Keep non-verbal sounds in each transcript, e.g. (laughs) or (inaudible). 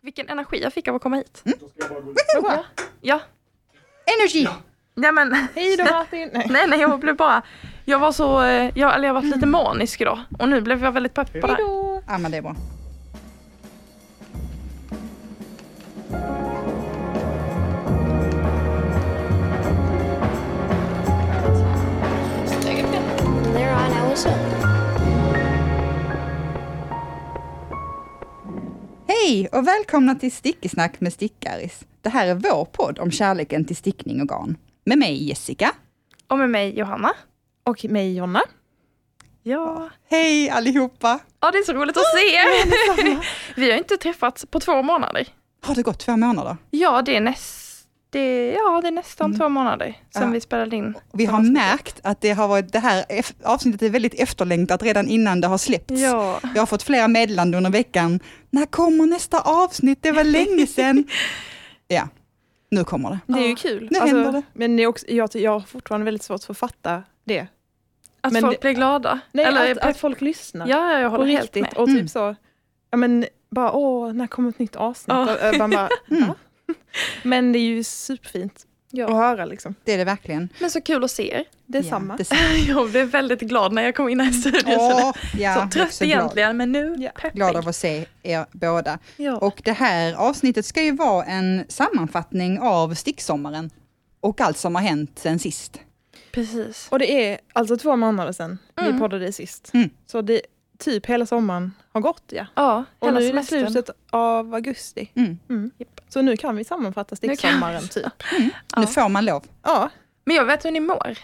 Vilken energi jag fick av att komma hit. Vad bra. Ja. Energy! Ja men, Hej då Martin! Nej. (laughs) nej nej jag blev bara, jag var så, eh, jag, eller jag var lite manisk idag och nu blev jag väldigt pepp på det Hej här. då! Ja men det är bra. Hej och välkomna till Stickesnack med Stickaris. Det här är vår podd om kärleken till stickning och garn. Med mig Jessica. Och med mig Johanna. Och mig Jonna. Ja. Hej allihopa! Ja det är så roligt att se er. (laughs) Vi har inte träffats på två månader. Har det gått två månader? Ja det är näst, det, ja, det är nästan Mm. två månader sedan Ja. vi spelade in. Vi har märkt att det har varit, det här avsnittet är väldigt efterlängtat redan innan det har släppts. Ja. Jag har fått flera meddelanden under veckan. När kommer nästa avsnitt? Det var länge sedan. (laughs) ja, nu kommer det. Det är ju Ja. kul. Nu Alltså, händer det. Men det är också, jag, jag har fortfarande väldigt svårt för att fatta det. Att Men folk det- blir glada. Nej, Eller att, pepp. att folk lyssnar. Ja, ja, jag håller helt med. Och typ Mm. så, ja men bara åh, när kommer ett nytt avsnitt? Ja. Och, man bara, Mm. (laughs) va? (laughs) Men det är ju superfint att Ja. höra liksom. Det är det verkligen. Men så kul att se er. Det är Ja, samma. detsamma. (laughs) Jag blev väldigt glad när jag kom in här i studion. så Åh, ja, så trött också glad. egentligen, men nu Ja. peppig. Glad av att se er båda. Ja. Och det här avsnittet ska ju vara en sammanfattning av sticksommaren och allt som har hänt sen sist. Precis. Och det är alltså två månader sedan Mm. vi poddade sist. Mm. Så det typ hela sommaren har gått ja. Ja, Och nu är det slutet av augusti. Mm. Mm. Så nu kan vi sammanfatta sticksommaren typ. Ja. Nu får man lov. Ja, Men jag vet hur ni mår.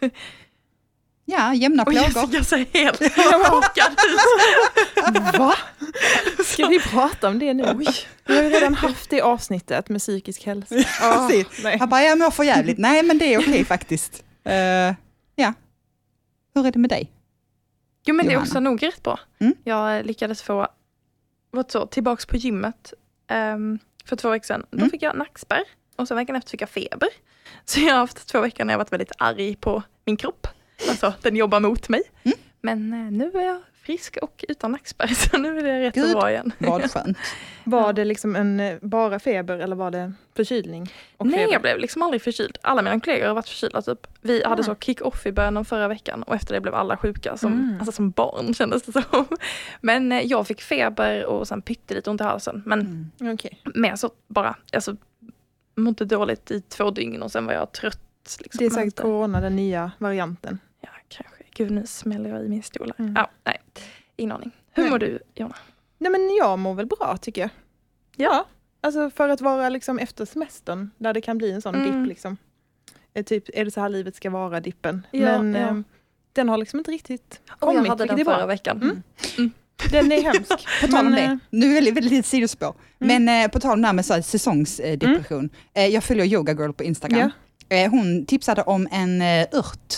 (laughs) Ja, jämna Och plågor. Jessica ser helt (laughs) chockad ut. Va? (laughs) Ska vi prata om det nu? Vi har ju redan haft det avsnittet med psykisk hälsa. Ja, Precis. nej. Han bara, jag mår för jävligt. Nej, men det är okej faktiskt. Eh, ja. Hur är det med dig? Jo men det är Johanna. också nog rätt bra. Mm. Jag lyckades få, vad så, tillbaks på gymmet ehm, för två veckor sedan. Då Mm. fick jag nackspärr och sen veckan efter fick jag feber. (laughs) Så jag har haft två veckor när jag varit väldigt arg på min kropp. Alltså den jobbar mot mig. Mm. Men eh, nu är jag frisk och utan nackspärr (laughs) så nu är det rätt Gud. så bra igen. Vad skönt. (laughs) Var det liksom en eh, bara feber eller var det förkylning? Och Nej feber? jag blev liksom aldrig förkyld. Alla mina kollegor har varit förkylda typ. Vi hade Ah. så kick-off i början av förra veckan och efter det blev alla sjuka som, Mm. alltså som barn kändes det som. (laughs) Men eh, jag fick feber och sen pyttelite ont i halsen. Men Mm. Okej. mer så bara, alltså mådde dåligt i två dygn och sen var jag trött. Liksom, Det är säkert corona, den nya varianten. Ja, kanske. Gud nu smäller jag i min stol. Mm. Ja, nej, ingen aning. Hur Nej. mår du Jonna? Nej men jag mår väl bra tycker jag. Ja. Alltså för att vara liksom efter semestern, där det kan bli en sån Mm. dipp liksom. Eh, Typ, är det så här livet ska vara dippen? Ja, men ja. ehm, den har liksom inte riktigt Och kommit, jag hade den förra veckan. Mm. Den är hemsk. (laughs) På tal om Men, eh, det, nu är det väldigt, litet sidospår. Mm. Men eh, på tal om det här med så här, säsongsdepression. Eh, jag följer Yoga Girl på Instagram. Eh, hon tipsade om en eh, ört.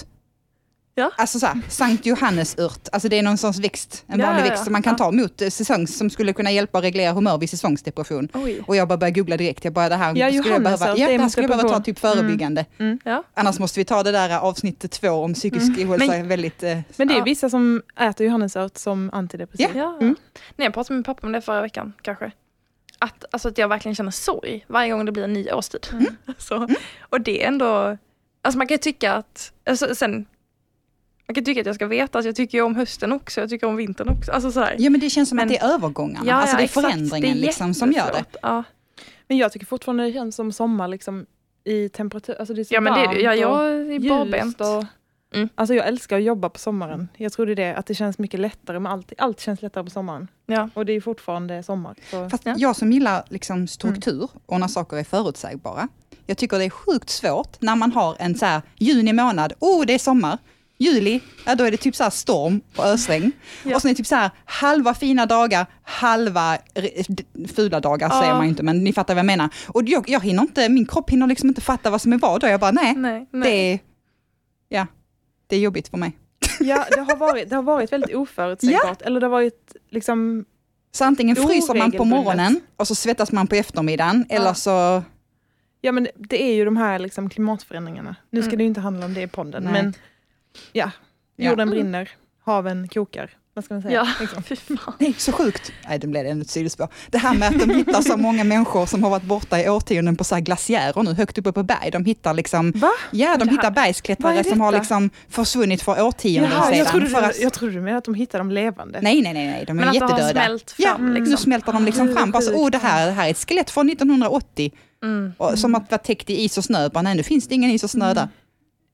Ja. Alltså så här, Sankt Johannes ört. Alltså det är någon sorts växt, en Ja, vanlig ja, ja. växt som man kan Ja. ta mot eh, säsongs, som skulle kunna hjälpa och reglera humör vid säsongsdepression. Oj. Och jag bara började googla direkt, jag bara det här Ja, skulle jag behöva, Johannesört, ja, det är det här skulle jag behöva ta typ förebyggande. Ja. Annars måste vi ta det där avsnitt två om psykisk Mm. ohälsa Men- väldigt... Eh, Men det är Ja. vissa som äter johannesört som antidepressiv. Ja. Mm. Nej, jag pratade med min pappa om det förra veckan kanske. Att, alltså, att jag verkligen känner sorg varje gång det blir en ny årstid. Mm. (laughs) Så, och det är ändå, alltså man kan ju tycka att, alltså, sen, man kan tycka att jag ska veta att jag tycker ju om hösten också, jag tycker om vintern också. Alltså sådär. ja men det känns som Men- att det är övergångarna, Ja, alltså det är exakt. förändringen Det är liksom som gör det. Ja. Men jag tycker fortfarande det känns som sommar liksom i temperatur. Alltså det är så ja men det är varmt det. Ja, jag är barbent. och- Mm. Alltså jag älskar att jobba på sommaren. Jag tror det är det, att det känns mycket lättare med allt. Allt känns lättare på sommaren. Ja. Och det är fortfarande sommar. Så. Fast Ja. jag som gillar liksom struktur och när saker är förutsägbara. Jag tycker det är sjukt svårt när man har en så här juni månad, oh det är sommar. Juli, ja då är det typ så här storm och ösregn. Ja. Och sen är det typ så här halva fina dagar, halva fula dagar Ja. säger man inte, men ni fattar vad jag menar. Och jag, jag hinner inte, min kropp hinner liksom inte fatta vad som är vad då. Jag bara nej, Nej, nej. det är, ja, det är jobbigt för mig. Ja, det har varit, det har varit väldigt oförutsägbart. Eller det har varit liksom, Så antingen fryser man på morgonen och så svettas man på eftermiddagen, eller så ja men det är ju de här liksom klimatförändringarna. Nu ska Mm. det ju inte handla om det i podden, Nej. men ja, Ja. jorden Mm. brinner, haven kokar. vad ska man säga? Ja, (laughs) Liksom. fy fan. Nej, så sjukt. Nej, det blev ännu ett sidospår. Det här med att de hittar så många människor som har varit borta i årtionden på så här glaciärer nu, högt uppe på berg. De hittar liksom, Va? ja, de hittar bergsklättrare som har liksom försvunnit för årtionden Jaha, sedan. jag, trodde för du, att, jag trodde du menade att de hittar dem levande. nej, nej, nej, nej, de är Men att de har jättedöda. smält Ja, fram nu liksom. smälter de liksom fram. Bara så, sjukt. oh, det, här, det här är ett skelett från 1980, Mm. och, som att vara täckt i is och snö. Bara, nej, nu finns det ingen is och snö där.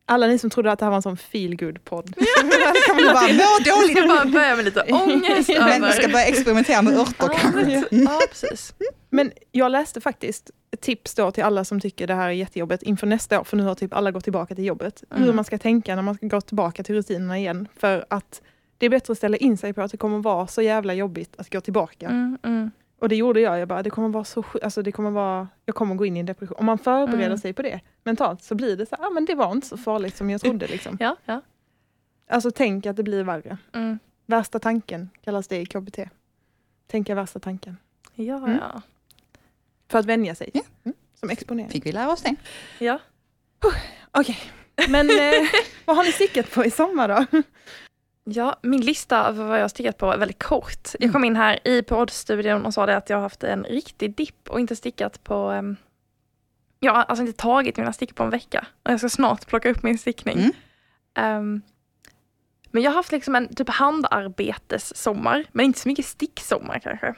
Alla ni som trodde att det här var en sån feel good podd (laughs) Kan man bara må Ska dåligt. bara börja med lite (laughs) ångest Men vi ska börja experimentera med örter Ja, kanske. men- ja, precis. Men jag läste faktiskt ett tips då till alla som tycker det här är jättejobbigt inför nästa år, för nu har typ alla gått tillbaka till jobbet. Hur Mm. man ska tänka när man ska gå tillbaka till rutinerna igen. För att det är bättre att ställa in sig på att det kommer vara så jävla jobbigt att gå tillbaka. Mm, mm. Och det gjorde jag. Jag bara, det kommer vara så alltså det kommer vara, jag kommer gå in i en depression. Om man förbereder Mm. sig på det mentalt så blir det så här, ah, men det var inte så farligt som jag trodde. Liksom. Ja, ja. Alltså tänk att det blir värre. Mm. Värsta tanken kallas det i KBT. Tänka värsta tanken. Ja, Mm. ja. För att vänja sig. Ja. Mm. Som exponering. Fick vi lära oss det? ja. Okej, men eh, (laughs) vad har ni stickat på i sommar då? Ja, min lista över vad jag har stickat på är väldigt kort. Mm. Jag kom in här i poddstudion och sa det att jag har haft en riktig dipp och inte stickat på, um, ja alltså inte tagit mina stickor på en vecka. Och jag ska snart plocka upp min stickning. Mm. Ehm, men jag har haft liksom en typ handarbetessommar, men inte så mycket sticksommar kanske.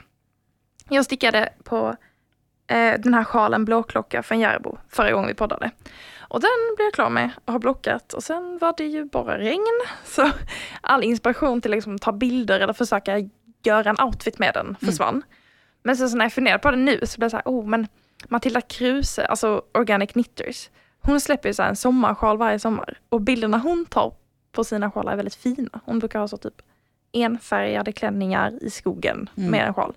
Jag stickade på eh, den här sjalen blåklocka från Järbo förra gången vi poddade. Och den blev jag klar med och har blockat och sen var det ju bara regn. (laughs) Så all inspiration till liksom att ta bilder eller försöka göra en outfit med den försvann. Men sen så när jag funderar på det nu så blir det så här, oh men Matilda Kruse, alltså Organic Knitters, hon släpper ju så här en sommarsjal varje sommar. Och bilderna hon tar på sina sjalar är väldigt fina. Hon brukar ha så typ enfärgade klänningar i skogen Mm. med en sjal.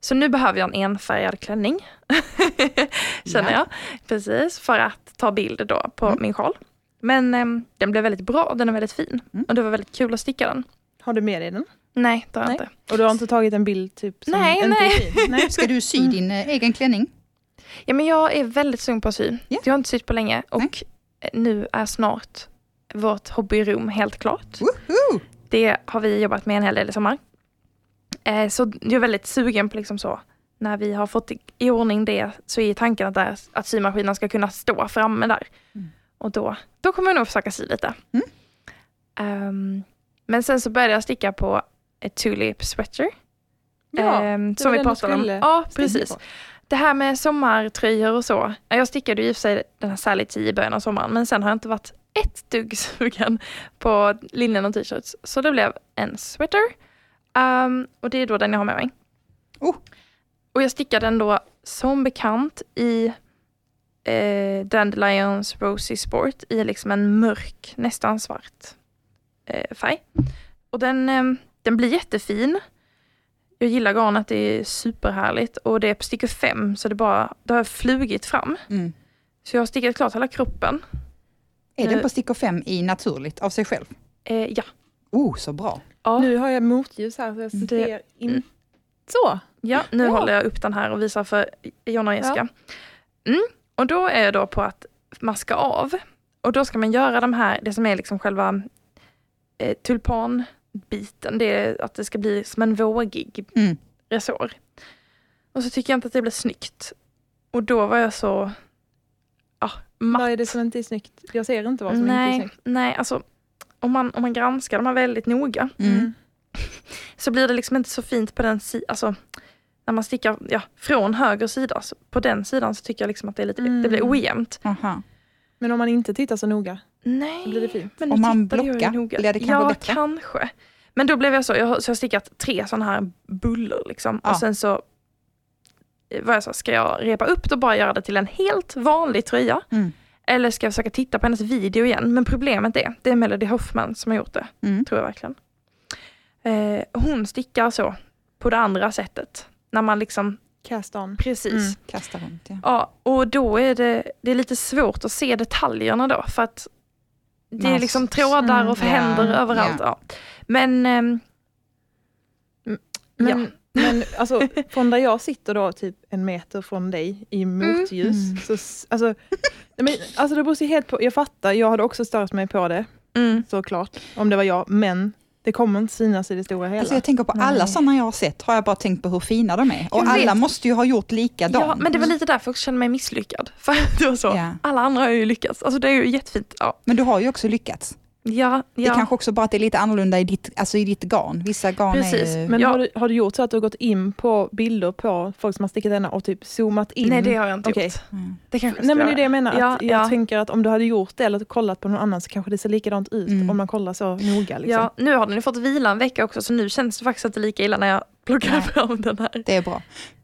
Så nu behöver jag en enfärgad klänning. (laughs) Känner Ja. jag. Precis, för att ta bild då på Mm. min sjal. Men ehm, den blev väldigt bra och den är väldigt fin. Mm. Och det var väldigt kul att sticka den. Har du med dig den? Nej, det har jag inte. Och du har inte tagit en bild typ som Nej, inte nej. nej. Ska du sy din eh, egen klänning? Ja, men jag är väldigt sugen på att sy. Ja. Jag har inte sytt på länge och Nej. eh, nu är snart vårt hobbyrum helt klart. Woho! Det har vi jobbat med en hel del i sommar. Eh, så jag är väldigt sugen på liksom så, när vi har fått i- i ordning det så är tanken att, där, att symaskinen ska kunna stå framme där. Mm. Och då, då kommer jag nog försöka sy lite. Mm. Ehm, men sen så började jag sticka på ett tulip sweater. Ja, det som vi pratade om. Ja, precis. på. Det här med sommartröjor och så. ja, Jag stickade ju i och för sig den här Sally T i början av sommaren men sen har jag inte varit ett dugg (laughs) sugen på linnen och t-shirts. Så det blev en sweater. Ehm, och det är då den jag har med mig. Oh. Och jag stickade den då som bekant i eh, Dandelions Rosy Sport i liksom en mörk, nästan svart eh, färg. Och den, eh, den blir jättefin. Jag gillar garnet, det är superhärligt och det är på stickor 5 så det bara, det har flugit fram. Mm. Så jag har stickat klart hela kroppen. Är den Eh. på stickor 5 i naturligt av sig själv? Eh, ja. Oh, så bra. Ja. Nu har jag motljus här så jag Det- ser in. mm. Så, Ja, nu Ja. håller jag upp den här och visar för Jonna och Jessica. Mm. Och då är jag då på att maska av. Och då ska man göra de här, det som är liksom själva eh, tulpanbiten, det är att det ska bli som en vågig Mm. resår. Och så tycker jag inte att det blir snyggt. Och då var jag så, ja, matt. vad är det som inte är snyggt? Jag ser inte vad som inte är nej, snyggt. nej, alltså om man, om man granskar de här väldigt noga Mm. (laughs) så blir det liksom inte så fint på den sidan, alltså när man stickar ja, från höger sida, så på den sidan så tycker jag liksom att det, är lite, Mm. det blir ojämnt. Aha. Men om man inte tittar så noga Nej, så blir det fint. men Om man blockar, noga. blir det kanske Ja, bättre? kanske. Men då blev jag så, jag har, så jag har stickat tre sådana här buller liksom. Ja. Och sen så var jag så, ska jag repa upp det och bara göra det till en helt vanlig tröja? Mm. Eller ska jag försöka titta på hennes video igen? Men problemet är, det är Melody Hoffman som har gjort det. Mm. tror jag verkligen. Eh, hon stickar så på det andra sättet. När man liksom, Cast on. precis. Mm. Kasta runt, ja. Ja, och då är det, det är lite svårt att se detaljerna då för att det är liksom trådar Mm, och händer ja, överallt. Ja. Men, ehm, Men, Ja. men (laughs) alltså, från där jag sitter då, typ en meter från dig i motljus. Mm. Så, alltså, men, alltså det beror ju helt på, jag fattar, jag hade också stört mig på det mm, såklart, om det var jag, men Det kommer inte synas i det stora hela. Alltså jag tänker på alla Nej. sådana jag har sett, har jag bara tänkt på hur fina de är. Och Jag alla vet. måste ju ha gjort likadant. Ja, men det var lite därför jag kände mig misslyckad. (laughs) För det var så, Ja. alla andra har ju lyckats. Alltså det är ju jättefint. Ja, Men du har ju också lyckats. Ja, Det ja. är kanske också bara att det är lite annorlunda i ditt, alltså i ditt garn. Vissa garn Precis, är ju... Men Ja. har, du, har du gjort så att du har gått in på bilder på folk som har stickat denna och typ zoomat in? Nej det har jag inte Okej. gjort. Mm. Det kanske Nej men det är det jag menar. Ja, att jag ja. tänker att om du hade gjort det eller kollat på någon annan så kanske det ser likadant ut Mm. om man kollar så noga. Liksom. Ja, nu har den ju fått vila en vecka också så nu känns det faktiskt inte lika illa när jag plockar Nej. fram den här. Det är bra.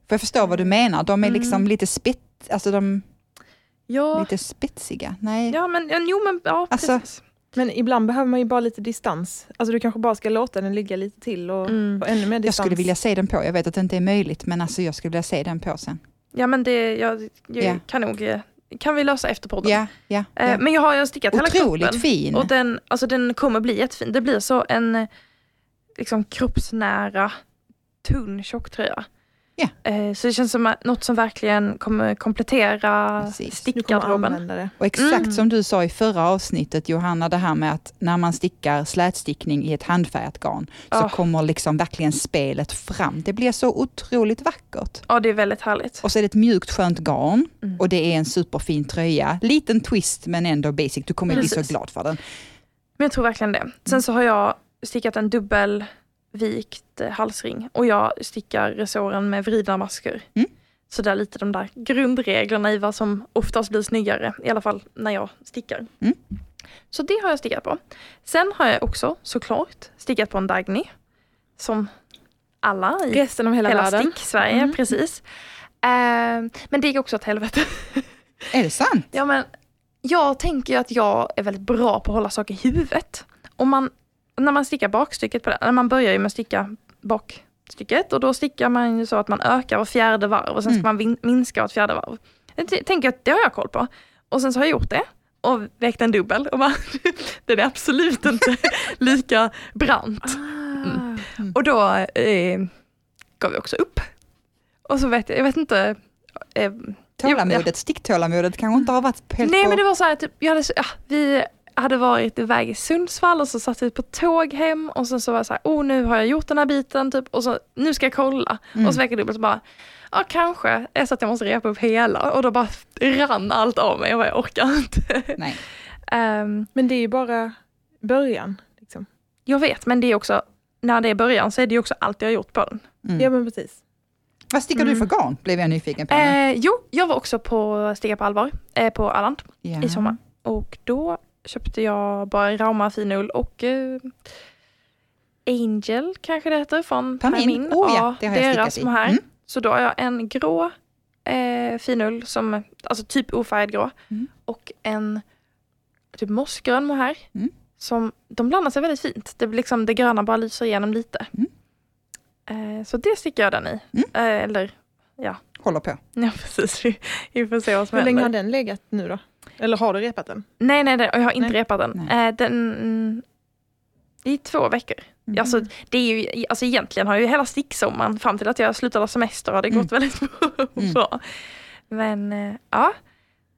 För jag förstår vad du menar, de är Mm. liksom lite spett, alltså de Ja, lite spetsiga. Nej, ja men ja, jo men ja, Alltså- precis. Men ibland behöver man ju bara lite distans. Alltså du kanske bara ska låta den ligga lite till och Mm. få ännu mer jag distans. skulle vilja se den på. Jag vet att det inte är möjligt, men alltså jag skulle vilja se den på sen. Ja men det, jag, jag Ja. kan nog, kan vi lösa efter podden. Ja, ja. Eh, ja. Men jag har ju stickat hela Otroligt kroppen. fin. Och den, alltså den kommer bli jättefin. Det blir så en liksom kroppsnära, tunn tjocktröja. Eh, Så det känns som något som verkligen kommer komplettera Precis. stickgarderoben. Och exakt Mm. som du sa i förra avsnittet Johanna, det här med att när man stickar slätstickning i ett handfärgat garn så Ah. kommer liksom verkligen spelet fram. Det blir så otroligt vackert. Ja, det är väldigt härligt. Och så är det ett mjukt skönt garn Mm. och det är en superfin tröja. Liten twist men ändå basic. Du kommer bli så Precis. glad för den. Men jag tror verkligen det. Sen så har jag stickat en dubbelvikt eh, halsring och jag stickar resåren med vridna masker. Mm. Så det är lite de där grundreglerna i vad som oftast blir snyggare, i alla fall när jag stickar. Mm. Så det har jag stickat på. Sen har jag också såklart stickat på en Dagny. Som alla i Resten av hela, hela världen. stick-Sverige, Mm. precis. Eh, men det gick också åt helvete. (laughs) Är det sant? Ja, men jag tänker ju att jag är väldigt bra på att hålla saker i huvudet. Om man, när man stickar bakstycket, på det, när man börjar ju med att sticka bakstycket och då stickar man ju så att man ökar var fjärde varv och sen ska Mm. man minska vart fjärde varv. Jag tänker att det har jag koll på. Och sen så har jag gjort det och vägt en dubbel och bara, (laughs) den är absolut inte (laughs) lika brant. Ah. Mm. Och då eh, gav jag också upp. Och så vet jag, jag vet inte, eh, Tålamodet, sticktålamodet kanske inte har varit helt Nej på... men det var så här, typ, jag hade, ja, vi hade varit iväg i Sundsvall och så satt vi på tåg hem och sen så var jag så här, oh nu har jag gjort den här biten typ och så nu ska jag kolla. Mm. Och så veckan dubbelt så bara, ja kanske är så att jag måste repa upp hela och då bara rann allt av mig och jag orkar inte. Nej. (laughs) Ehm, Men det är ju bara början. Liksom. jag vet men det är också, när det är början så är det ju också allt jag har gjort på den. Mm. Ja men precis. Vad stickar du Mm. för garn? Blev jag nyfiken på. Eh, jo, jag var också på Stiga på allvar eh, på Öland ja. i sommar. Och då köpte jag bara Rauma finull och eh, Angel kanske det heter från Pamin. Pamin. Oh ja, det har jag deras i. mohair. Mm. Så då har jag en grå eh, finull, som, alltså typ ofärgad grå. Mm. Och en typ mossgrön mohair. Mm. Som, de blandar sig väldigt fint. Det, blir liksom, det gröna bara lyser igenom lite. Mm. Eh, så det stickar jag den i. Mm. Eh, eller, Håller på. ja (laughs) precis. Vi, får se vad som Hur länge händer. har den legat nu då? Eller har du repat den? Nej, nej, nej, jag har inte Nej. repat den. Eh, den mm, I två veckor. Mm. Alltså, det är ju, alltså egentligen har ju hela sticksommaren fram till att jag slutade semester har det Mm. gått väldigt Mm. (laughs) bra. Men eh, ja,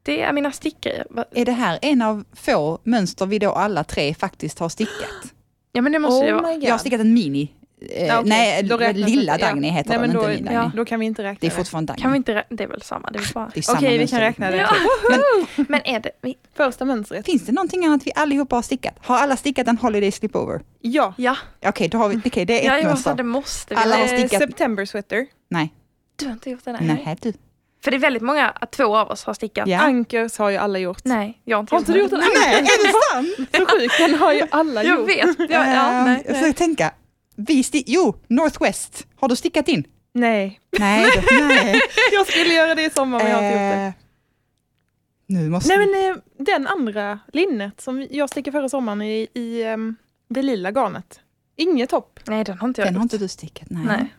det är mina stickgrejer. Är det här en av få mönster vi då alla tre faktiskt har stickat? Ja men det måste oh vara. my God. Jag har stickat en mini. Eh, Ja, okej. Nej, lilla inte- ja. Dagny heter Nej, den, men inte då, Dagny. ja. då kan vi inte räkna Det är fortfarande Dagny. Kan vi inte, det är väl samma, det är bara. (laughs) Det är samma Okej, vi kan räkna det. Ja. (laughs) Men är det, vi- Första mönstret. Finns det någonting annat vi allihopa har stickat? Har alla stickat en Holiday Slipover? Ja. ja, Okej, då har vi, okej det är ja ett jag mönster. det måste vi. Alla har Eh, stickat- September sweater. Nej, Du har inte gjort det? Nej. nej du. För det är väldigt många, två av oss har stickat. Ja. Ankers har ju alla gjort. Nej, jag har inte Har inte gjort en Nej, är det sant? (laughs) Så sjukt, den har ju alla Jag gjort. vet. Ja, ja, Ehm, nej, Jag nej. ska tänka. Vi sti- jo, Northwest. Har du stickat in? Nej, Nej, då, (laughs) nej. jag skulle göra det i sommar men jag har inte gjort det. Eh, Nu måste Nej men eh, den andra linnet som jag stickade förra sommaren i, i ehm, det lila garnet. Inget topp. nej, den har inte jag Den har gjort. inte du stickat. Nej. Nej.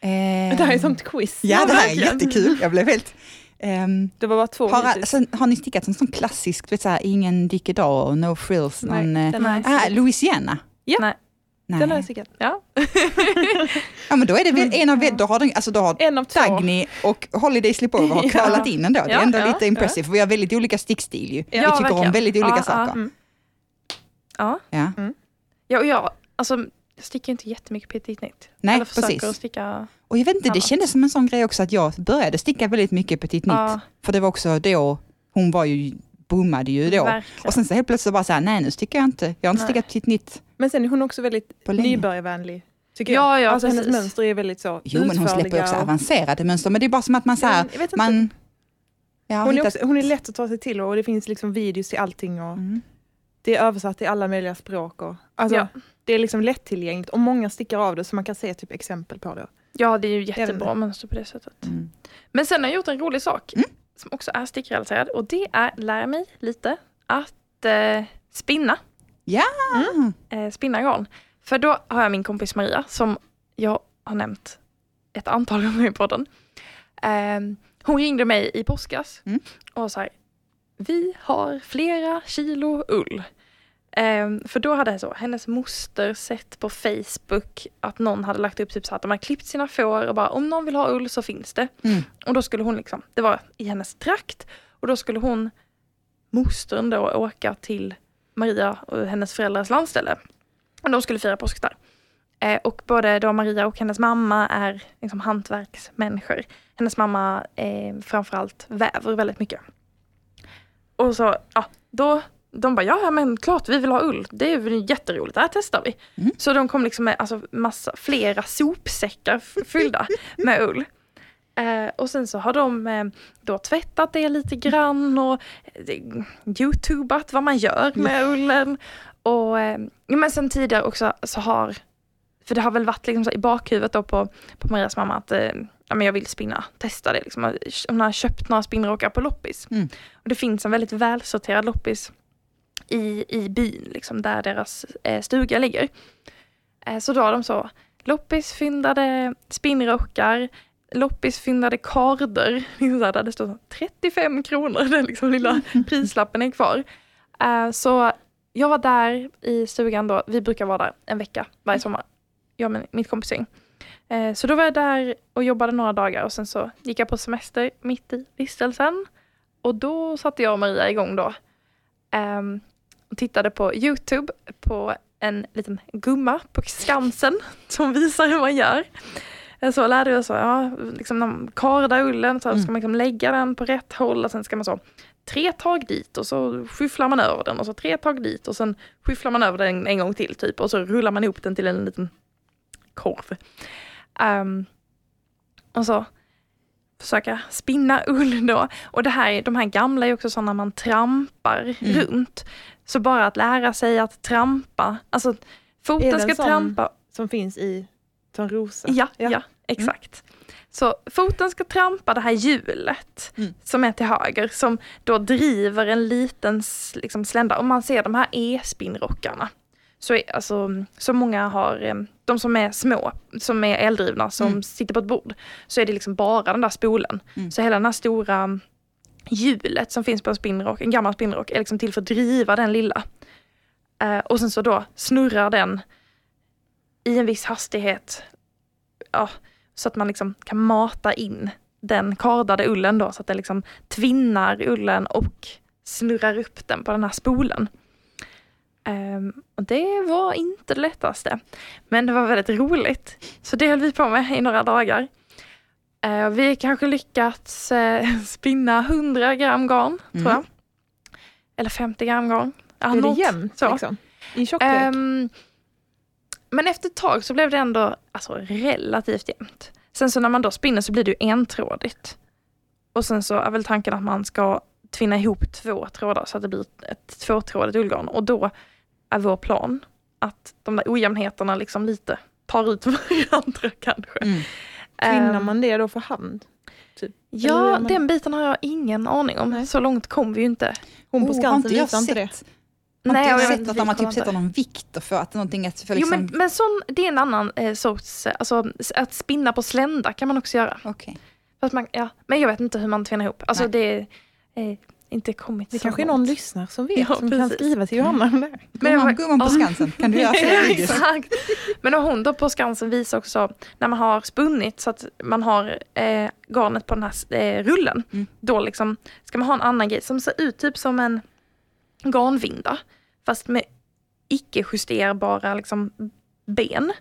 Ehm, Det här är sånt quiz. Ja, det här är verkligen. jättekul. Jag blev helt... Ehm, Det var bara två har, hittills. alltså, har ni stickat en sån klassisk, du vet såhär, ingen dick idag, no frills, Nej, någon... eh, den har jag ah, stickat. Louisiana? Ja, Nej. Nej. Den har jag stickat. Ja. (laughs) Ja men då är det väl en av, då har, den, alltså då har En av två. Dagny och Holiday Slipover har (laughs) Ja. kvalat in ändå. Det är Ja, ändå ja, lite impressive, för vi har väldigt olika stickstil ju. Ja, vi tycker om verkligen. väldigt olika Ja, saker. Mm. Ja. Ja. Ja, och jag alltså jag stickar inte jättemycket petit nit. Nej, Eller försöker precis. att sticka. Och jag vet inte, det kändes som en sån grej också att jag började sticka väldigt mycket petit nit. Ja, För det var också då, hon var ju, boomade ju då. verkligen. Och sen så helt plötsligt bara så här, nej nu stickar jag inte. Jag har inte Nej. stickat petit nit Men sen är hon också väldigt nybörjarvänlig. Tycker Ja, jag. ja, alltså hennes mönster är väldigt så Jo men hon släpper också avancerade mönster. Men det är bara som att man så Ja, här, men jag vet inte. man... Jag har hon, är också, hon är lätt att ta sig till och det finns liksom videos till allting och Mm. det är översatt till alla möjliga språk. Och, alltså, Ja. Det är liksom lättillgängligt och många stickar av det så man kan se typ exempel på det. Ja, det är ju jättebra inte. mönster på det sättet. Mm. Men sen har jag gjort en rolig sak Mm. som också är stickrelaterad och det är lära mig lite att eh, spinna. Ja! Eh, spinna garn. För då har jag min kompis Maria som jag har nämnt ett antal (laughs) gånger i podden. Eh, hon ringde mig i påskas Mm. och sa vi har flera kilo ull. Eh, för då hade så, hennes moster sett på Facebook att någon hade lagt upp typ så att de hade klippt sina får och bara om någon vill ha ull så finns det. Mm. Och då skulle hon liksom, det var i hennes trakt och då skulle hon, mostern då, åka till Maria och hennes föräldrars landställe. Och de skulle fira påsk där. Eh, och både då Maria och hennes mamma är liksom hantverksmänniskor. Hennes mamma eh, framförallt väver väldigt mycket. Och så, ja, då, de bara, ja men klart vi vill ha ull, det är väl jätteroligt, det här testar vi. Mm. Så de kom liksom med alltså, massa, flera sopsäckar fyllda (laughs) med ull. Eh, och sen så har de eh, då tvättat det lite grann och eh, youtubat vad man gör med ullen. Och eh, men sen tidigare också så har, för det har väl varit liksom så i bakhuvudet då på, på Marias mamma att eh, ja, men jag vill spinna, testa det. Liksom. Hon har köpt några spinnrockar på loppis. Mm. Och det finns en väldigt välsorterad loppis i, i byn, liksom, där deras eh, stuga ligger. Eh, så då har de så loppisfyndade spinnrockar, loppisfyndade karder, (laughs) liksom så här, där det står så 35 kronor, (laughs) den liksom lilla (laughs) prislappen är kvar. Eh, så jag var där i stugan då, vi brukar vara där en vecka varje sommar, jag och mitt kompisgäng. Eh, så då var jag där och jobbade några dagar och sen så gick jag på semester mitt i vistelsen. Och då satte jag och Maria igång då. ehm, och tittade på Youtube på en liten gumma på Skansen som visar hur man gör. Så lärde jag så, ja, liksom när man kardar ullen så ska man liksom lägga den på rätt håll och sen ska man så tre tag dit och så skyfflar man över den och så tre tag dit och sen skyfflar man över den en gång till typ och så rullar man ihop den till en liten korv. Ehm, och så försöka spinna ull då. Och det här, de här gamla är också sådana man trampar Mm. runt. Så bara att lära sig att trampa, alltså foten ska sån- trampa Som finns i Törnrosa. Ja, ja. Ja. Exakt. Så foten ska trampa det här hjulet Mm. som är till höger som då driver en liten liksom, slända. Om man ser de här e-spinnrockarna så är alltså, så många har, eh, de som är små, som är eldrivna, som Mm. sitter på ett bord, så är det liksom bara den där spolen. Mm. Så hela den här stora hjulet som finns på en spinnrock, en gammal spinnrock, är liksom till för att driva den lilla. Eh, och sen så då snurrar den i en viss hastighet. Ja, så att man liksom kan mata in den kardade ullen då så att den liksom tvinnar ullen och snurrar upp den på den här spolen. Ehm, och det var inte det lättaste. Men det var väldigt roligt. Så det höll vi på med i några dagar. Eh, vi kanske lyckats eh, (laughs) spinna 100 gram garn, Mm. tror jag. Eller 50 gram garn. Är det jämnt liksom? I tjocklek? Ehm, men efter ett tag så blev det ändå alltså, relativt jämnt. Sen så när man då spinner så blir det ju entrådigt. Och sen så är väl tanken att man ska tvinna ihop två trådar så att det blir ett tvåtrådigt ullgarn. Och då är vår plan att de där ojämnheterna liksom lite tar ut (laughs) varandra kanske. Mm. Tvinnar Ehm, man det då för hand? Gör Ja, man? den biten har jag ingen aning om. Nej. Så långt kom vi ju inte. Hon på Oh, Skansen jag visar inte det. Sett? Har inte jag vet sett inte, att de har typ sätter inte. någon vikt för att någonting att för Jo liksom... men, men sån, det är en annan eh, sorts, alltså att spinna på slända kan man också göra. Okej. Man, ja, men jag vet inte hur man tvinnar ihop. Alltså Nej. det är eh, inte kommit Det så kanske är långt. någon lyssnare som vet, Ja, som kan precis. skriva till Johanna om det. (laughs) Gumman, var- gumman på. Skansen, kan du göra (laughs) videos? Exakt. Men hon då på Skansen visar också när man har spunnit så att man har eh, garnet på den här eh, rullen. Mm. Då liksom ska man ha en annan grej som ser ut typ som en garnvinda. Fast med icke justerbara liksom, ben.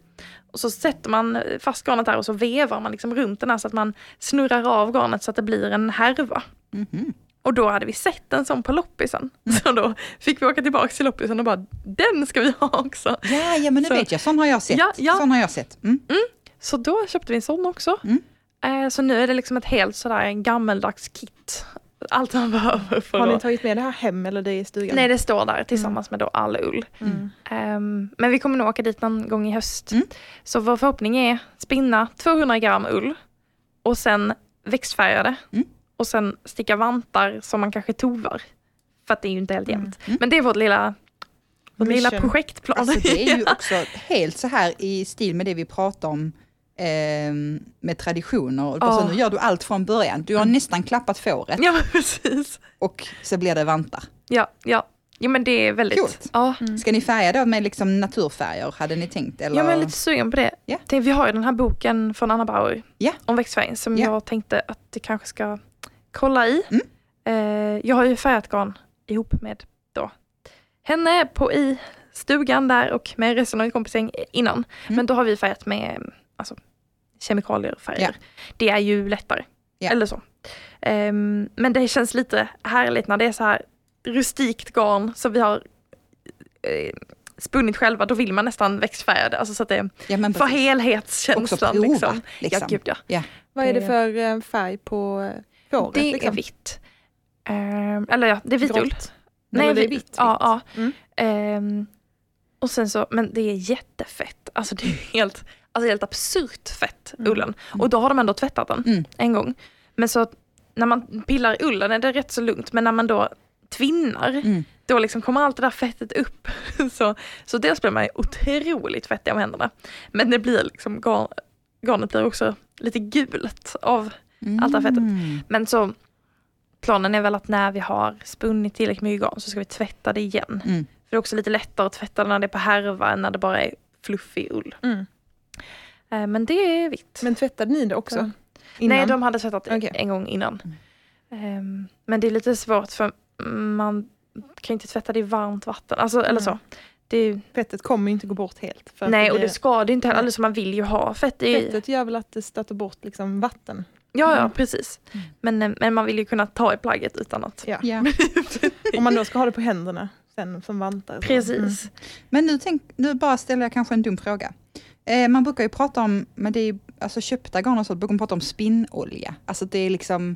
Och så sätter man fast garnet där och så vevar man liksom runt den här så att man snurrar av garnet så att det blir en härva. Mhm. Och då hade vi sett en sån på loppisen. Så då fick vi åka tillbaka till loppisen och bara, den ska vi ha också. Ja, ja, men nu Så- vet jag, sån har jag sett. Ja, ja. Sån har jag sett. Mm. Så då köpte vi en sån också. Mm. Eh, så nu är det liksom ett helt sådär gammeldags kit. Allt man behöver för Har ni tagit med det här hem eller det är i stugan? Nej, det står där tillsammans med då all ull. Mm. Ehm, men vi kommer nog åka dit någon gång i höst. Mm. Så vår förhoppning är spinna 200 gram ull och sen växtfärga det. Mm. Och sen sticka vantar som man kanske tovar. För att det är ju inte helt jämnt. Mm. Men det är vårt lilla, vår lilla projektplan. Alltså det är ju (laughs) också helt så här i stil med det vi pratar om ehm, med traditioner. Och Ja. så nu gör du allt från början. Du har nästan klappat fåret ja, men (laughs) precis. och så blir det vantar. Ja, ja. Jo men det är väldigt... Coolt. Ja. Ska ni färga då med liksom naturfärger, hade ni tänkt? Eller? Jag är lite sugen på det. Ja. Tänk, vi har ju den här boken från Anna Bauer Ja. om växtfärgen som Ja. jag tänkte att det kanske ska kolla i. Mm. Eh, jag har ju färgat garn ihop med då henne på i stugan där och med resten av kompisgäng innan. Mm. Men då har vi färgat med alltså, kemikalier och färger. Ja. Det är ju lättare. Ja. Eller så. Ehm, men det känns lite härligt när det är så här rustikt garn som vi har eh, spunnit själva. Då vill man nästan växtfärga det. Alltså så att det ja, men för helhetskänslan. prova. Liksom. Liksom. Ja, gud ja. Vad är det för eh, färg på eh, fåret? Det liksom? är vitt. Ehm, eller ja, det är vitull. Grått? Nej, det är vi- vitt. Ja, ja. Mm. Ehm, och sen så, men det är jättefett. Alltså det är helt, alltså helt absurt fett, Mm. ullen. Och då har de ändå tvättat den Mm. en gång. Men så när man pillar ullen är det rätt så lugnt, men när man då tvinnar, Mm. då liksom kommer allt det där fettet upp. (laughs) så, så dels blir man otroligt fettig om händerna. Men det blir liksom, garn, garnet blir också lite gult av Allt det här fettet. Mm. men så planen är väl att när vi har spunnit tillräckligt mycket garn så ska vi tvätta det igen. Mm. För det är också lite lättare att tvätta när det är på härva än när det bara är fluffig ull. Mm. Eh, Men det är vitt. Men tvättade ni det också? Ja. Innan? Nej, de hade tvättat Okej. en gång innan. Mm. Ehm, Men det är lite svårt för man kan inte tvätta det i varmt vatten. Alltså, eller Mm. så. Det är, Fettet kommer ju inte gå bort helt. Nej, det och blir- det ska det inte heller. Alltså, man vill ju ha fett i. Fettet gör väl att det stöter bort liksom vatten. Ja, ja, Mm. precis. Mm. Men, eh, men man vill ju kunna ta i plagget utan att... Ja. Ja. (laughs) Om man då ska ha det på händerna sen som vantar. Precis. Mm. Men nu, tänk, nu bara ställer jag kanske en dum fråga. Eh, man brukar ju prata om, men det är alltså köpta garn och så, brukar man prata om spinnolja. Alltså det är liksom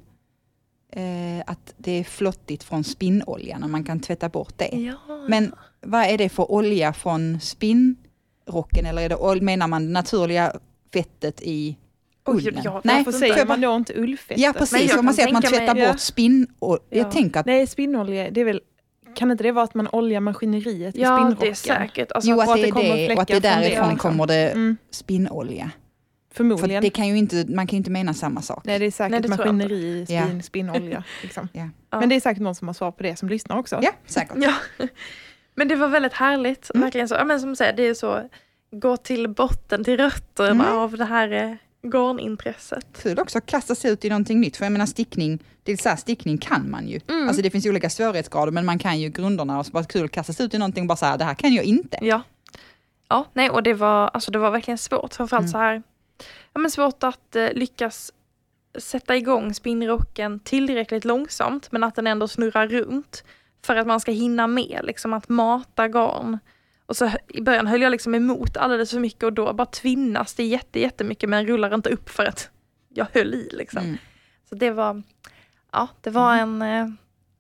eh, att det är flottigt från spinnolja när man kan tvätta bort det. Ja. Men vad är det för olja från spinnrocken eller är det, menar man det naturliga fettet i ullen? jag- Nej, Varför säger man då inte ullfettet? Ja precis, om man säger att man tvättar mig- bort. Ja. Jag tänker att Nej, spinnolja, det är väl, kan inte det vara att man oljar maskineriet i Ja, spinnrocken? det är säkert. Alltså, Jo, att att det det är det och att det det, därifrån liksom. kommer det Mm, spinnolja. För förmodligen. det kan ju inte, man kan ju inte mena samma sak. Nej, det är säkert Nej, det maskineri i Ja. spinn, spinnolja. Liksom. Ja. Ja. Men det är säkert någon som har svar på det som lyssnar också. Ja, säkert. Ja. (laughs) Men det var väldigt härligt. Mm. Verkligen så. Ja, men som säger, det är så, gå till botten, till rötterna Mm. av det här eh, garnintresset. Kul också att kasta sig ut i någonting nytt. För jag menar stickning, det så här, stickning kan man ju. Mm. Alltså det finns ju olika svårighetsgrader men man kan ju grunderna och så bara kul att kasta sig ut i någonting och bara så här, det här kan jag inte. Ja. Ja, nej, och det var, alltså, det var verkligen svårt. Framförallt Mm. så här, ja, men svårt att eh, lyckas sätta igång spinnrocken tillräckligt långsamt, men att den ändå snurrar runt. För att man ska hinna med, liksom att mata garn. Och så i början höll jag liksom emot alldeles för mycket och då bara tvinnas det jätte, jättemycket men rullar inte upp för att jag höll i liksom. Mm. Så det var, ja, det var en eh,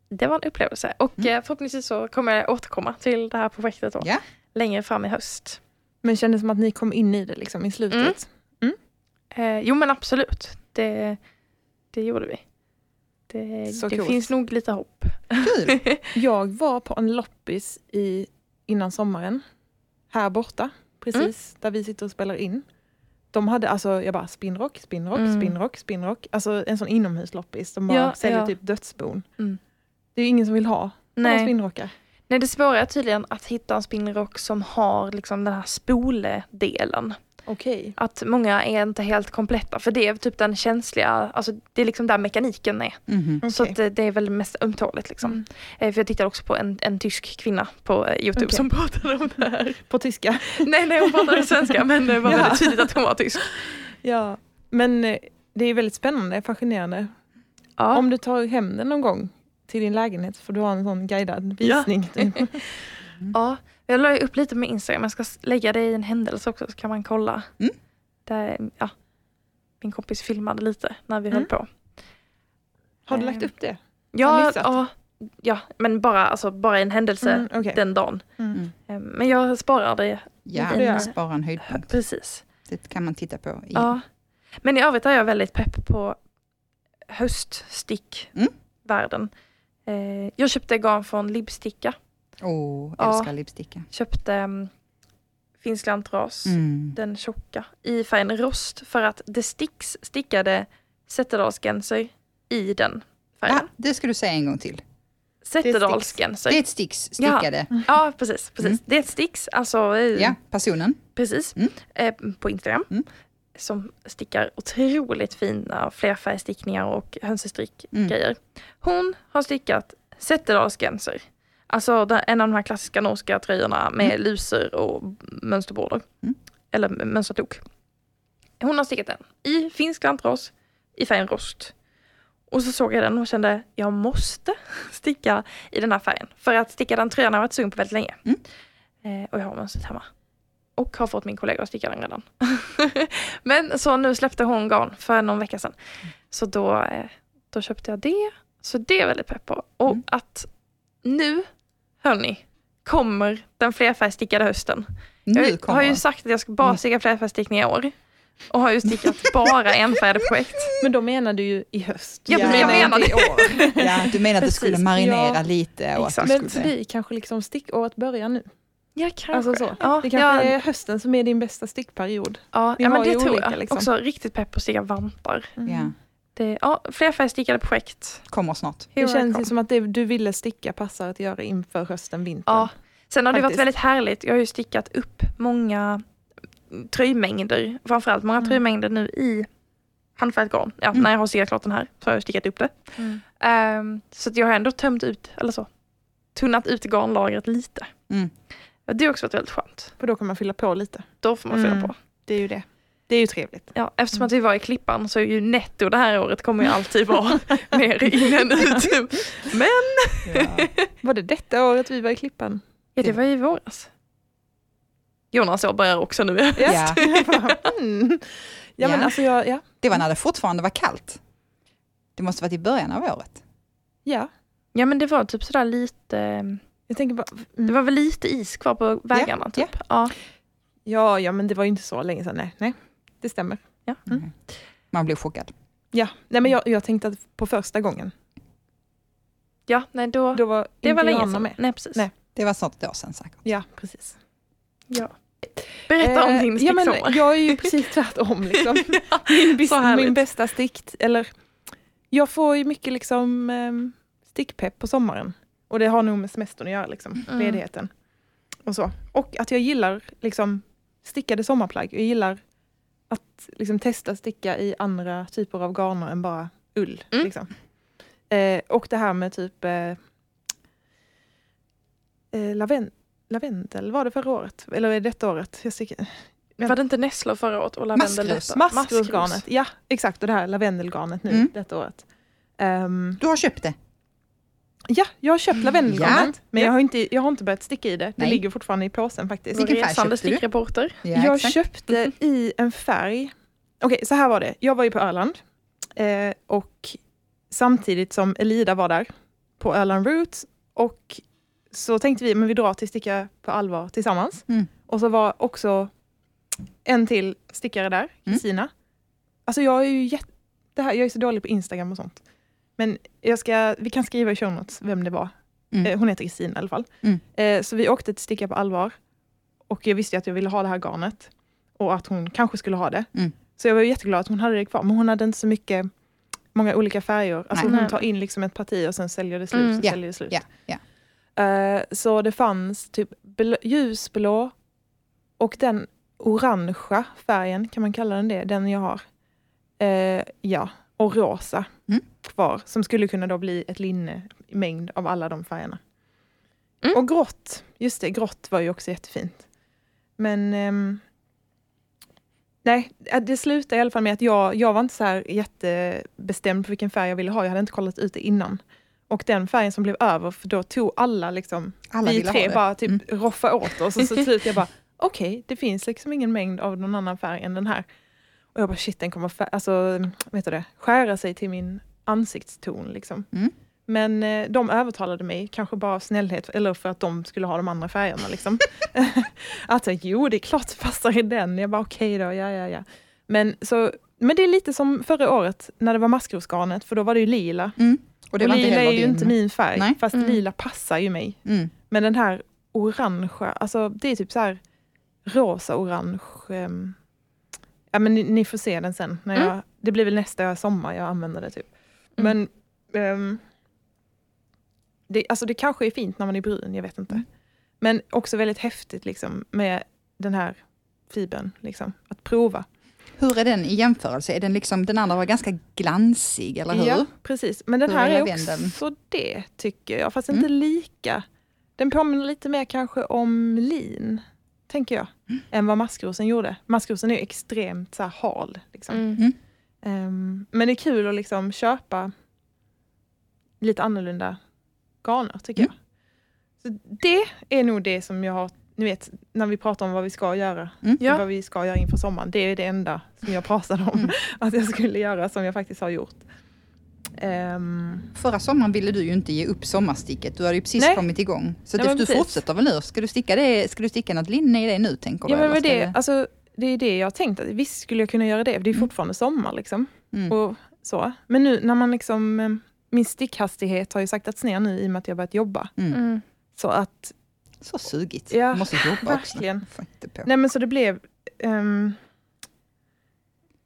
det var en upplevelse och Mm. eh, förhoppningsvis så kommer jag återkomma till det här projektet då, Ja. längre fram i höst. Men kändes som att ni kom in i det liksom i slutet. Mm. Eh, jo men absolut, det, det gjorde vi. Det, Så det finns nog lite hopp. Kul! (laughs) Jag var på en loppis i, innan sommaren. Här borta, precis Mm. där vi sitter och spelar in. De hade alltså, jag bara spinnrock, spinnrock, Mm. spinnrock, spinnrock. Alltså en sån inomhusloppis. De bara Ja, säljer ja. typ dödsbon. Mm. Det är ju ingen som vill ha Nej. spinnrockar. Nej, det svåra är tydligen att hitta en spinnrock som har liksom den här spoledelen. Okej. Att många är inte helt kompletta för det är typ den känsliga, alltså det är liksom där mekaniken är. Mhm. Så Okej. att det, det är väl mest ömtåligt liksom. Mm. Eh, För jag tittade också på en, en tysk kvinna på eh, Youtube Okej. som pratade om det här. På tyska. (laughs) nej, nej hon pratade svenska men det var (laughs) Ja. väldigt tydligt att hon var tysk. (laughs) Ja. Men eh, det är väldigt spännande, fascinerande. Ja. Om du tar hem den någon gång till din lägenhet för du har en sån guidad Ja. visning. typ. Ja, jag la upp lite med Instagram, jag ska lägga det i en händelse också så kan man kolla. Mm. Där, ja, min kompis filmade lite när vi Mm. höll på. Har du lagt upp det? Ja, ja, ja, men bara, alltså, bara en händelse Mm, okej. den dagen. Mm. Eh, Men jag sparar det Ja, är- spara en höjdpunkt. precis. Det kan man titta på. I. Ja. Men i övrigt är jag väldigt pepp på höststickvärlden. Mm. Eh, jag köpte garn från Libsticka. Åh, Ja. älskar lipsticka. Köpte um, finsk lantras. Mm. den tjocka i färgen rost för att det sticks stickade Sätterdalsgenser i den färgen. Ah, det ska du säga en gång till. Sätterdalsgenser. Det är ett sticks stickade. Ja, precis. precis. Mm. Det är ett sticks, alltså eh, Ja, personen. precis, Mm. eh, på Instagram. Mm. Som stickar otroligt fina flerfärgstickningar och Mm. hönsestrickgrejer. Hon har stickat Sätterdalsgenser. Alltså en av de här klassiska norska tröjorna med Mm. lusor och mönsterborder. Mm. Eller mönstrat ok. Hon har stickat den i finsk lantras i färgen rost. Och så såg jag den och kände jag måste (laughs) sticka i den här färgen. För att sticka den tröjan har jag varit sugen på väldigt länge. Mm. Eh, och jag har mönstret hemma. Och har fått min kollega att sticka den redan. (laughs) Men så nu släppte hon garn för någon vecka sedan. Så då, eh, då köpte jag det. Så det är väldigt pepp på. Och Mm. att nu, hörni, kommer den flerfärgstickade hösten. Nu Jag har ju sagt att jag ska bara Mm. sticka flerfärgstickning i år. Och har ju stickat bara enfärgade projekt. (laughs) Men då menar du ju i höst. Ja, Du men jag menar i år. (laughs) Ja, du menar att det skulle Precis. marinera Ja, lite? Och att exakt. du Men skulle... förbi kanske liksom stickåret börjar nu. Ja, kanske. Alltså så. Ja, Det kanske ja, är hösten som är din bästa stickperiod. ja, vi ja, men det tror olika, jag. liksom. Också riktigt pepp på att sticka vantar. Ja, Det, ja, flerfärgstickade projekt. kommer snart. Here Det känns ju som att det du ville sticka passar att göra inför hösten, vintern. Ja. Sen har det varit Faktiskt. väldigt härligt. Jag har ju stickat upp många tröjmängder, framförallt många Mm. tröjmängder nu i handfärgat garn. Ja, Mm. När jag har stickat klart den här så har jag stickat upp det. Mm. Ehm, så jag har ändå tömt ut, eller så, tunnat ut garnlagret lite. Mm. Det har också varit väldigt skönt. För då kan man fylla på lite. Då får man fylla Mm. på. Det är ju det. Det är ju trevligt. Ja, eftersom att vi var i Klippan så är ju netto det här året kommer ju alltid vara (laughs) mer in än ut. Men Var det detta året vi var i Klippan? ja, det var i våras. Jonas år börjar också nu. Ja. (laughs) mm. Ja men Ja. alltså jag, ja. Det var när det fortfarande var kallt. Det måste varit i början av året. ja. Ja men det var typ sådär lite, Jag tänker bara, det mm. var väl lite is kvar på vägarna ja. typ. Ja. ja, ja men det var ju inte så länge sedan, nej. nej. Det stämmer. Ja. Mm. Man blev chockad. Ja, nej men jag, jag tänkte att på första gången, ja, nej då, då var det inte var länge sedan. med. Nej precis. Nej. Det var snart ett år sedan säkert. Ja, precis. Ja. Berätta om Eh, din ja, men sticksommar. Jag är ju (laughs) precis tvärtom. Liksom. min, så härligt. min bästa stick, eller jag får ju mycket liksom um, stickpepp på sommaren. Och det har nog med semestern att göra, liksom, Mm. ledigheten. Och, så. och att jag gillar liksom, stickade sommarplagg. Jag gillar att liksom, testa sticka i andra typer av garner än bara ull. Mm. Liksom. Eh, och det här med typ eh, eh, laven, lavendel var det förra året, eller är det detta året? Jag stickar, Var det inte nässlor förra året och lavendel Maskros. detta? Maskrosgarnet, ja exakt och det här lavendelgarnet nu Mm. detta året. Ehm, Du har köpt det? Ja, jag har köpt lavendelgarnet Ja. men Ja. jag har, inte, jag har inte börjat sticka i det. Det Nej. ligger fortfarande i påsen faktiskt. Vilken färg köpte du? Ja, jag exakt. köpte i en färg, okej så här var det, jag var ju på Öland eh, och samtidigt som Elida var där på Öland Roots och så tänkte vi men vi drar till Sticka på allvar tillsammans. Mm. Och så var också en till stickare där, Mm. Kristina. Alltså jag är ju jätte, det här, jag är så dålig på Instagram och sånt. Men jag ska, vi kan skriva i show notes vem det var. Mm. Eh, hon heter Kristina i alla fall. Mm. Eh, så vi åkte till Sticka på allvar. Och jag visste att jag ville ha det här garnet. Och att hon kanske skulle ha det. Mm. Så jag var jätteglad att hon hade det kvar. Men hon hade inte så mycket, många olika färger. Alltså Nej. hon tar in liksom ett parti och sen säljer det slut. Mm. Så Ja, säljer det slut. Ja, ja. Eh, så det fanns typ blå, ljusblå och den orangea färgen, kan man kalla den det, den jag har. Eh, ja, och rosa Mm. Kvar, som skulle kunna då bli ett linne i mängd av alla de färgerna. Mm. Och grått, just det, grått var ju också jättefint. Men ehm, nej, äh, det slutade i alla fall med att jag, jag var inte så här jättebestämd på vilken färg jag ville ha. Jag hade inte kollat ut det innan. Och den färgen som blev över, för då tog alla liksom, Alla vi tre bara typ Mm. roffa åt oss. Och så (laughs) till slut jag bara, okej, det finns liksom ingen mängd av någon annan färg än den här. Och jag bara, shit, den kommer alltså, vet du det, skära sig till min ansiktston. Liksom. Mm. Men eh, de övertalade mig, kanske bara av snällhet, eller för att de skulle ha de andra färgerna. Liksom. (laughs) att jo, det är klart det passar i den. Jag bara, okej då, ja, ja, ja. Men, så, men det är lite som förra året när det var maskrosgarnet, för då var det ju lila. Mm. Och det Och var inte lila är ju din... inte min färg, Nej. fast Mm. lila passar ju mig. Mm. Men den här orangea, alltså det är typ så här rosa-orange. ehm, ja men ni, ni får se den sen. När jag, Det blir väl nästa sommar jag använder det typ. Mm. Men ehm, det, alltså det kanske är fint när man är brun, jag vet inte. Mm. Men också väldigt häftigt liksom med den här fibern, liksom, att prova. Hur är den i jämförelse? Är den liksom, den andra var ganska glansig, eller hur? Ja, precis. Men den Hur här är är också det, tycker jag. Fast Mm. inte lika. Den påminner lite mer kanske om lin, tänker jag, Mm. än vad maskrosen gjorde. Maskrosen är extremt så här, hal. Liksom. Mm. Ehm, men det är kul att liksom köpa lite annorlunda garner, tycker Mm. jag. Så det är nog det som jag har, ni vet, när vi pratar om vad vi ska göra. Mm. Ja. Vad vi ska göra inför sommaren. Det är det enda som jag pratade om Mm. (laughs) att jag skulle göra, som jag faktiskt har gjort. Ehm, Förra sommaren ville du ju inte ge upp sommarsticket. Du hade ju precis Nej. kommit igång. Så Ja, du, men du precis. fortsätter väl nu? Ska du sticka, det, ska du sticka något linne i det nu, tänker Ja du? men eller med ska det, alltså, det är det jag har tänkt, att visst skulle jag kunna göra det, för det är Mm. fortfarande sommar. Liksom. Mm. Och så. Men nu när man liksom, eh, min stickhastighet har ju saktats ner nu i och med att jag börjat jobba. Mm. Mm. Så att, Så sugigt. Ja, du måste jobba också. verkligen. På. nej men så det blev, ehm,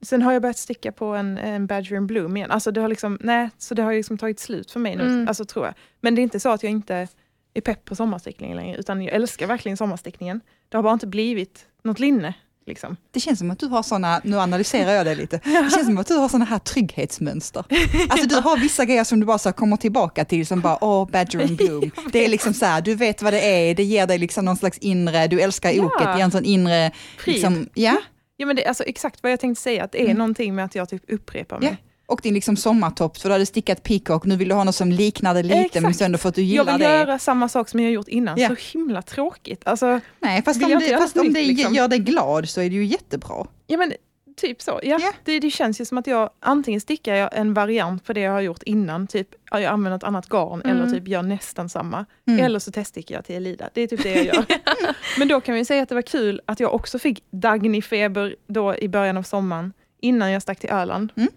sen har jag börjat sticka på en, en Badger in Bloom igen. Alltså det har liksom, nej, så det har liksom tagit slut för mig nu, Mm. alltså tror jag. Men det är inte så att jag inte är pepp på sommarstickning längre, utan jag älskar verkligen sommarstickningen. Det har bara inte blivit något linne. Liksom. Det känns som att du har såna, nu analyserar jag det lite, (laughs) det känns som att du har såna här trygghetsmönster. Alltså du har vissa grejer som du bara så kommer tillbaka till som bara, åh, Badger and Bloom. Det är liksom så här, du vet vad det är, det ger dig liksom någon slags inre, du älskar Ja. oket, det ger en sån inre, liksom, ja. Ja men det är alltså exakt vad jag tänkte säga, att det är Mm. någonting med att jag typ upprepar mig. Ja. Och din liksom sommartopp, för du hade stickat peacock, nu vill du ha något som liknar det lite, Exakt. men sen för att du Jag gillar vill det. göra samma sak som jag har gjort innan, Ja. så himla tråkigt. Alltså, Nej, fast om jag det, fast om nytt, det liksom. gör dig glad så är det ju jättebra. ja men typ så. Ja. Ja. Det, det känns ju som att jag antingen stickar jag en variant på det jag har gjort innan, typ ja, jag använder ett annat garn Mm. eller typ gör nästan samma. Mm. Eller så teststickar jag till Elida. Det är typ det jag gör. (laughs) men då kan vi säga att det var kul att jag också fick Dagny-feber då i början av sommaren, innan jag stack till Öland. Mm.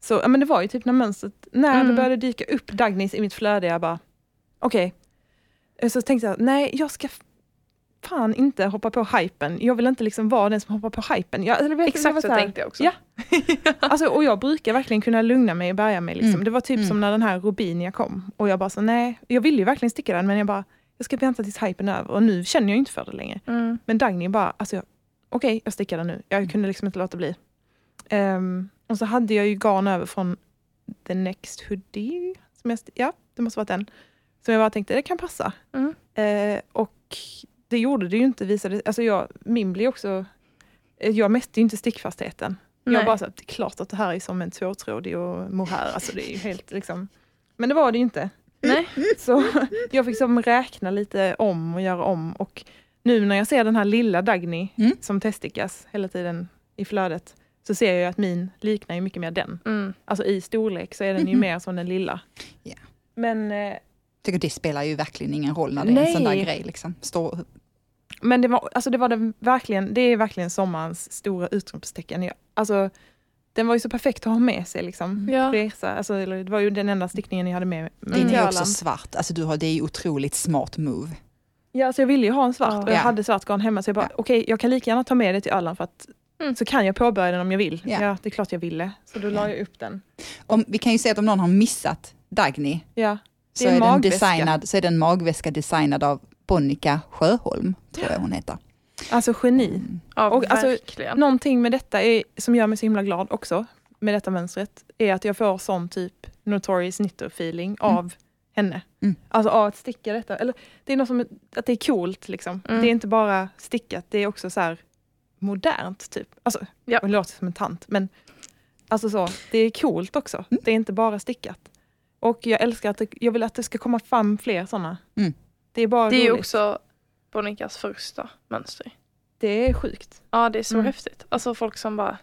Så ja, men det var ju typ när mönstret, när det Mm. började dyka upp Dagnys i mitt flöde, jag bara okej. Eh, Så tänkte jag, nej jag ska fan inte hoppa på hypen. Jag vill inte liksom vara den som hoppar på hypen. Jag, eller vet, jag var Exakt så här- tänkte jag också. (laughs) Ja. Alltså, och jag brukar verkligen kunna lugna mig och bärga mig. Liksom. Mm. Det var typ Mm. som när den här Robinia kom. Och jag bara så nej, jag ville ju verkligen sticka den men jag bara, jag ska vänta tills hypen är över. Och nu känner jag inte för det längre. Mm. Men Dagny bara, alltså jag- okej jag stickar den nu. Jag kunde liksom inte låta bli. Ehm, och så hade jag ju garn över från The Next Hoodie. Som jag, ja, det måste vara den. Som jag bara tänkte, det kan passa. Mm. Eh, och det gjorde det ju inte. Visade, alltså jag, min blir också... eh, Jag mätte ju inte stickfastheten. Nej. Jag bara så att det är klart att det här är som en tvåtrådig och mohair. Alltså det är ju helt liksom... Men det var det ju inte. Nej. Så (laughs) jag fick som räkna lite om och göra om. Och nu när jag ser den här lilla Dagny Mm. som teststickas hela tiden i flödet så ser jag ju att min liknar ju mycket mer den. Mm. Alltså i storlek så är den ju Mhm. (laughs) mer som den lilla. Ja. Men, eh, tycker det spelar ju verkligen ingen roll när det är en sån där Nej. grej. Liksom. Stå, men det var, alltså det var det verkligen, det är verkligen sommarens stora utropstecken. Jag, alltså, den var ju så perfekt att ha med sig liksom. Ja. Resa, alltså, det var ju den enda stickningen jag hade med mig din är också Öland. svart, alltså du har, det är ju otroligt smart move. Ja, så jag ville ju ha en svart och jag Ja. hade svart garn hemma så jag bara, Ja. okej jag kan lika gärna ta med det till Öland för att Mm. så kan jag påbörja den om jag vill. Ja. Ja, det är klart jag ville. Så då la jag upp den. Om, vi kan ju säga att om någon har missat Dagny Ja, så Det är är, en den magväska. designad, så är den magväska designad av Bonnica Sjöholm, tror jag hon heter. Alltså geni. Ja, Och, alltså. Någonting med detta är, som gör mig så himla glad också, med detta mönstret, är att jag får sån typ notorious knitter feeling av henne. Mm. Alltså av att sticka detta. Eller, det är något som, att det är coolt liksom. Mm. Det är inte bara stickat, det är också så här modernt typ. Alltså, Ja. det låter som en tant, men alltså så, det är coolt också. Mm. Det är inte bara stickat. Och jag älskar att det, jag vill att det ska komma fram fler sådana. Mm. Det är bara Det är roligt. också Bonikas första mönster. Det är sjukt. Ja, det är så Mm. häftigt. Alltså folk som bara,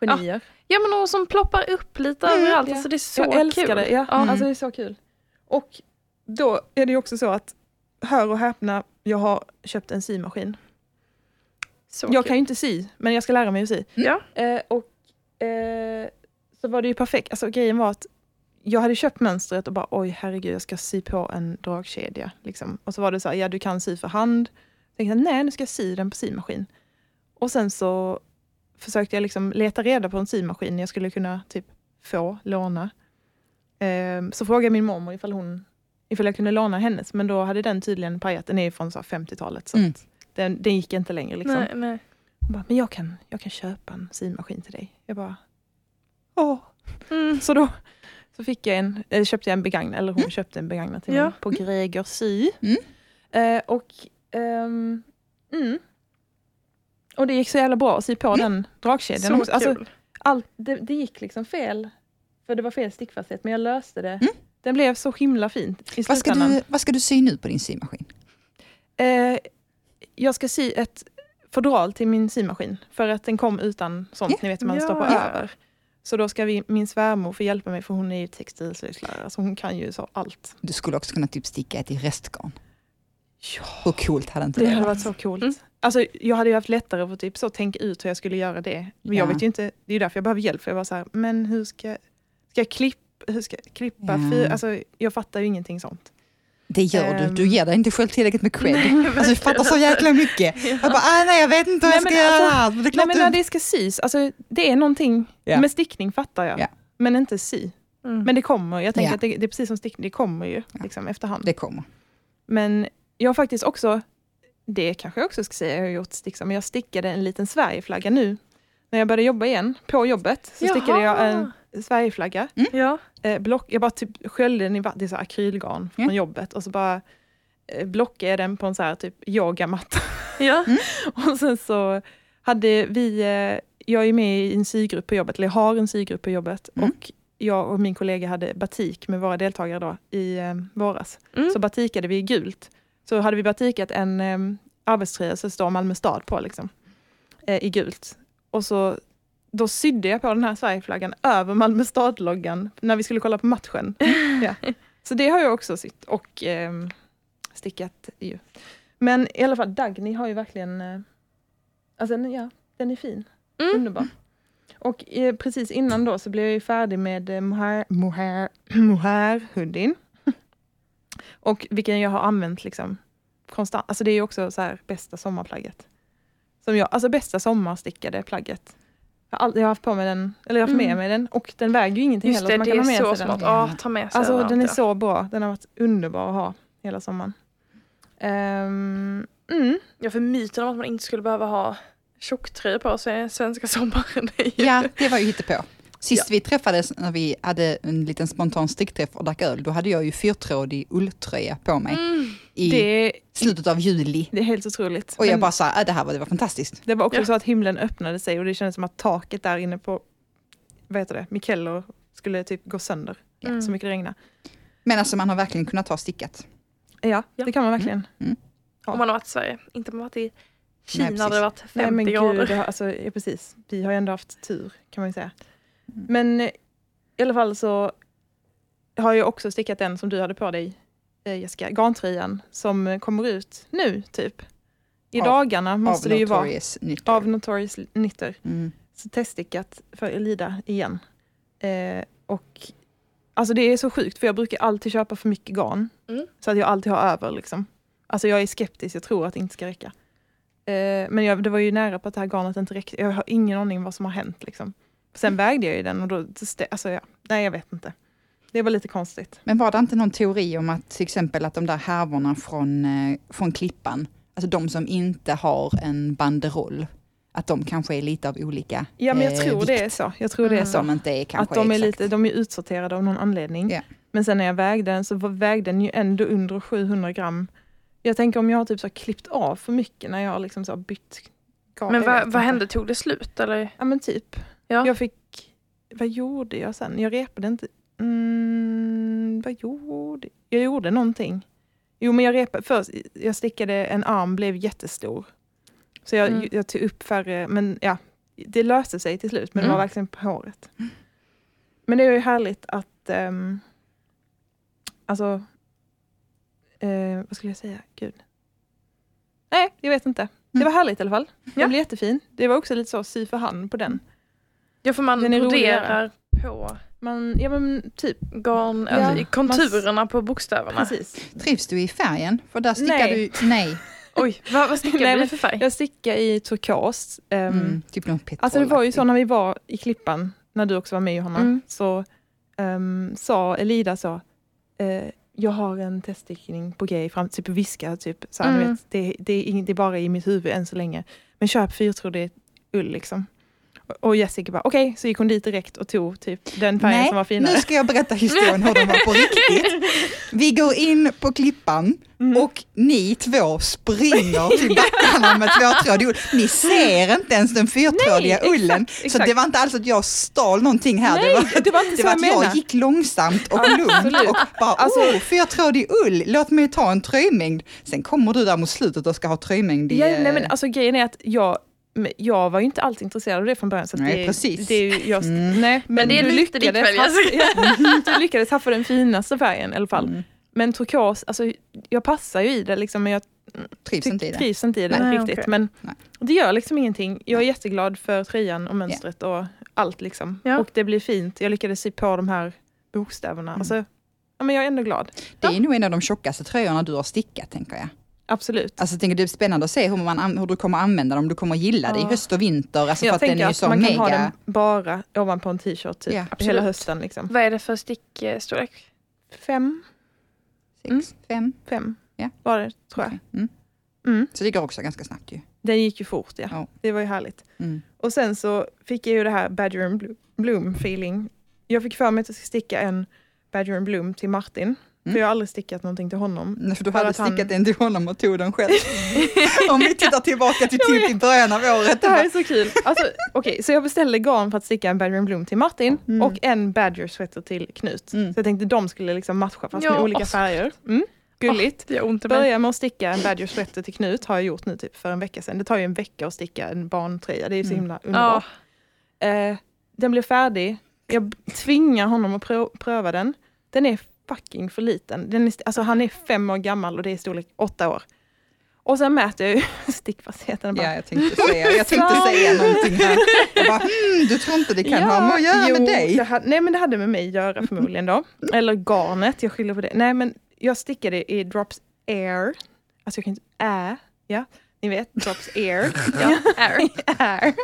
Genier. ja men och som ploppar upp lite Mm, överallt. ja. Alltså det är så jag älskar kul. det. Ja, Ja. Alltså det är så kul. Och då är det ju också så att, hör och häpna, jag har köpt en symaskin. Så Jag kul. kan ju inte sy, men jag ska lära mig att sy. Ja. Eh, och eh, så var det ju perfekt. Alltså grejen var att jag hade köpt mönstret och bara oj herregud jag ska sy på en dragkedja. Liksom. Och så var det så här, ja du kan sy för hand. Jag tänkte nej nu ska jag sy den på symaskin. Och sen så försökte jag liksom leta reda på en symaskin jag skulle kunna typ få, låna. Eh, så frågade min mormor ifall, hon, ifall jag kunde låna hennes, men då hade den tydligen pajat. Den är ju från så här 50-talet så Mm. att den, den gick inte längre. Liksom. Nej, nej. Hon bara, men jag kan, jag kan köpa en symaskin till dig. Jag bara, åh. Mm. Så då så fick jag en, eller köpte jag en begagnad, eller hon köpte en begagnad till Ja. mig på Greger sy. Mm. Eh, och, ehm, mm. och det gick så jävla bra att sy på den dragkedjan Så också. Alltså, kul. allt, det, det gick liksom fel, för det var fel stickfasthet, men jag löste det. Mm. Den blev så himla fint i Vad ska, du, vad ska du sy nu på din symaskin? Eh, jag ska sy ett fodral till min symaskin för att den kom utan sånt, Ja. ni vet man Ja. stoppar Ja. över. Så då ska vi, min svärmor få hjälpa mig för hon är ju textilslöjdslärare så hon kan ju så allt. Du skulle också kunna typ sticka ett i restgarn. Ja, Hur coolt hade inte det det hade varit? varit så coolt. Mm. Alltså, jag hade ju haft lättare för att typ så tänka ut hur jag skulle göra det. Men Ja. jag vet ju inte, det är ju därför jag behöver hjälp. För jag var så här, men hur ska, ska jag klippa? Hur ska jag klippa? Ja. För, alltså, jag fattar ju ingenting sånt. Det gör du, Ehm. du ger dig inte själv tillräckligt med cred. Nej, Alltså du fattar så jäkla mycket. (laughs) Jag bara, ah, nej jag vet inte Nej, jag ska men göra alltså- det här. Men det är Nej men du... när det ska sys, alltså, det är någonting Ja. med stickning fattar jag. Ja. Men inte sy. Mm. Men det kommer, jag tänker Ja. att det, det är precis som stickning, det kommer ju Ja. liksom, efterhand. Det kommer. Men jag har faktiskt också, det kanske jag också ska säga, jag har gjort sticksa, men jag stickade en liten Sverigeflagga nu. När jag började jobba igen, på jobbet, så stickade jag en Sverigeflagga. Ja. Eh, block, jag bara typ sköljde den i vatten, det är så akrylgarn från Mm. jobbet och så bara eh, blockade jag den på en så här typ yogamatta. Ja. (laughs) Och sen så hade vi, eh, jag är med i en sygrupp på jobbet, eller jag har en sygrupp på jobbet. Mm. Och jag och min kollega hade batik med våra deltagare då i eh, våras. Mm. Så batikade vi i gult. Så hade vi batikat en eh, arbetströja så står Malmö stad på liksom. Eh, I gult. Och så då sydde jag på den här Sverigeflaggan över Malmö stad-loggan när vi skulle kolla på matchen. (laughs) ja. Så det har jag också sytt och ehm, stickat ju. Men i alla fall Dagny har ju verkligen, eh, alltså ja, den är fin. Mm. Underbar. Och eh, precis innan då så blev jag ju färdig med eh, mohair, mohair, (clears throat) mohair hoodien. (laughs) Och vilken jag har använt liksom konstant. Alltså det är ju också så här bästa sommarplagget. Som jag, alltså bästa sommarstickade plagget. Jag har, jag har haft på mig den, eller jag har haft med Mm. mig den och den väger ju ingenting Just heller. det, så det man kan är ha med så sig smart. den. Ja, ta med sig Alltså överallt, den är ja. så bra. Den har varit underbar att ha hela sommaren. Ehm, mm. Ja, för myten om att man inte skulle behöva ha tjocktröja på sig svenska (laughs) sommaren. Ja, det var ju hittepå. Sist vi träffades när vi hade en liten spontan stickträff och drack öl, då hade jag ju fyrtrådig ulltröja på mig Mm. I Det, slutet av juli. det är helt otroligt. Och jag Men bara sa, äh, det här var, det var fantastiskt. det var också Ja. så att himlen öppnade sig och det kändes som att taket där inne på vad heter det, Mikkello skulle typ gå sönder. Mm. Så mycket det regnade. Men alltså man har verkligen kunnat ta stickat. Ja, Ja. det kan man verkligen. Om man har varit i Sverige. Inte om man har varit i Kina där det varit 50 Nej men grader. gud, det har, alltså, ja, precis. Vi har ju ändå haft tur kan man ju säga. Mm. Men i alla fall så har jag också stickat den som du hade på dig eh, Jessica, garntröjan som kommer ut nu typ. I Av- dagarna måste det ju vara Knitter. av Notorious Knitter. Mm. Så teststickat för Elida igen. Eh, och alltså det är så sjukt för jag brukar alltid köpa för mycket garn. Mm. Så att jag alltid har över liksom. Alltså jag är skeptisk, jag tror att det inte ska räcka. Eh, men jag, det var ju nära på att det här garnet inte räckte. Jag har ingen aning vad som har hänt liksom. Sen vägde jag ju den och då, alltså ja, nej jag vet inte. Det var lite konstigt. Men var det inte någon teori om att till exempel att de där härvorna från, eh, från klippan, alltså de som inte har en banderoll, att de kanske är lite av olika Ja, men jag eh, tror vikt, det är så. Jag tror det är Mm. så. Som inte är kanske Att de är, exakt. lite, de är utsorterade av någon anledning. Ja. Men sen när jag vägde den så vägde den ju ändå under 700 gram. Jag tänker om jag har typ så klippt av för mycket när jag har liksom så bytt garn. Men vad, vad hände? Tog det slut eller? Ja men typ. Ja. Jag fick, vad gjorde jag sen? Jag repade inte. Mm, vad gjorde jag? gjorde någonting. Jo men jag repade först, jag stickade en arm, blev jättestor. Så jag, Mm. jag tog upp färre, men ja, det löste sig till slut. Men det Mm. var verkligen på håret. Men det är ju härligt att, um, alltså, eh, vad skulle jag säga? Gud. Nej, jag vet inte. Det Mm. var härligt i alla fall. Ja. Den blev jättefin. Det var också lite så sy för hand på den. Ja, för man Den broderar på Man, ja men typ, garn, Ja, alltså, i konturerna på bokstäverna. precis. Trivs du i färgen? För där stickar Nej. du, nej, (laughs) Oj, vad, vad stickade Nej, du för färg? Jag stickade i turkos. ehm, mm, typ någon petrolaktig. Alltså det var ju så när vi var i Klippan, när du också var med Johanna, Mm. så um, sa Elida så, eh, jag har en teststickning på G fram, typ viska, typ, så Mm. vet, det, det, är det är bara i mitt huvud än så länge. Men köp fyrtrådig ull liksom. Och- Jessica bara okej, så gick hon dit direkt och tog typ den färgen Nej, som var finare. nu ska jag berätta historien hur den var på (laughs) riktigt. Vi går in på Klippan Mm. och ni två springer till (laughs) backarna med tvåtrådig ull. Ni ser inte ens den fyrtrådiga Nej, ullen. exakt, Så exakt. det var inte alls att jag stal någonting här. Nej, det var, det var det så var jag att jag menade. gick långsamt och lugnt och bara, Alltså- oh, fyrtrådig ull, låt mig ta en tröjmängd. Sen kommer du där mot slutet och ska ha tröjmängd i... Ja, nej, men eh, alltså grejen är att jag, jag var ju inte alls intresserad av det från början. Så Nej, det, precis. Det är just, Mm. nej, men, Men det är du lite ditt lyckades fel, haffa- (laughs) ja, Du lyckades haffa den finaste färgen i alla fall. mm, Men turkos, alltså jag passar ju i det liksom, men jag trivs inte i det. trivs inte i det Nej, riktigt. okej. Men Nej. det gör liksom ingenting. Jag är jätteglad för tröjan och mönstret och allt liksom. Ja. Och det blir fint. Jag lyckades sy på de här bokstäverna. Mm. Alltså, ja, men jag är ändå glad. Det är nog en av de tjockaste tröjorna du har stickat, tänker jag. Absolut. Alltså, jag tänker, det är spännande att se hur, man, an- hur du kommer använda dem, om du kommer gilla det i Ja. höst och vinter. Alltså, för jag att den tänker är ju att så man kan ha mega... den bara ovanpå en t-shirt typ, Ja, hela hösten. Liksom. Vad är det för stickstorlek? Fem, Sex, Mm. fem. fem Ja. var det tror jag. Mm. Mm. Så det går också ganska snabbt ju. Den gick ju fort ja. Ja. Det var ju härligt. Mm. Och sen så fick jag ju det här Badger and Blo- Bloom feeling. Jag fick för mig att jag ska sticka en Badger and Bloom till Martin. Mm. För jag har aldrig stickat någonting till honom. Nej, För du hade att han- stickat en till honom och tog den själv. (laughs) Om vi tittar tillbaka till typ i början av året. Det här är så kul. Alltså, Okej, så jag beställde garn för att sticka en Badger Bloom till Martin Mm. och en Badger sweater till Knut. Mm. Så jag tänkte de skulle liksom matcha fast Ja, med olika så färger. Mm. Gulligt. Ont mig. Börja med att sticka en Badger sweater till Knut har jag gjort nu typ för en vecka sedan. Det tar ju en vecka att sticka en barntröja. Det är ju så Mm. himla underbart. Ja, Eh, den blev färdig. Jag tvingar honom att prö- pröva den. Den är fucking för liten. Den är, alltså han är fem år gammal och det är storlek åtta år. Och sen mäter jag ju (laughs) stickfastheten bara, Ja, jag tänkte säga, jag tänkte säga någonting här. Jag bara, hmm, du tror inte det kan ha med att göra jo, med dig? Hade, nej men det hade med mig att göra förmodligen då. Eller garnet, jag skyller på det. Nej men jag stickade i Drops Air. Alltså jag kan inte, ä, ja, ni vet, Drops Air. (laughs) ja, air. är.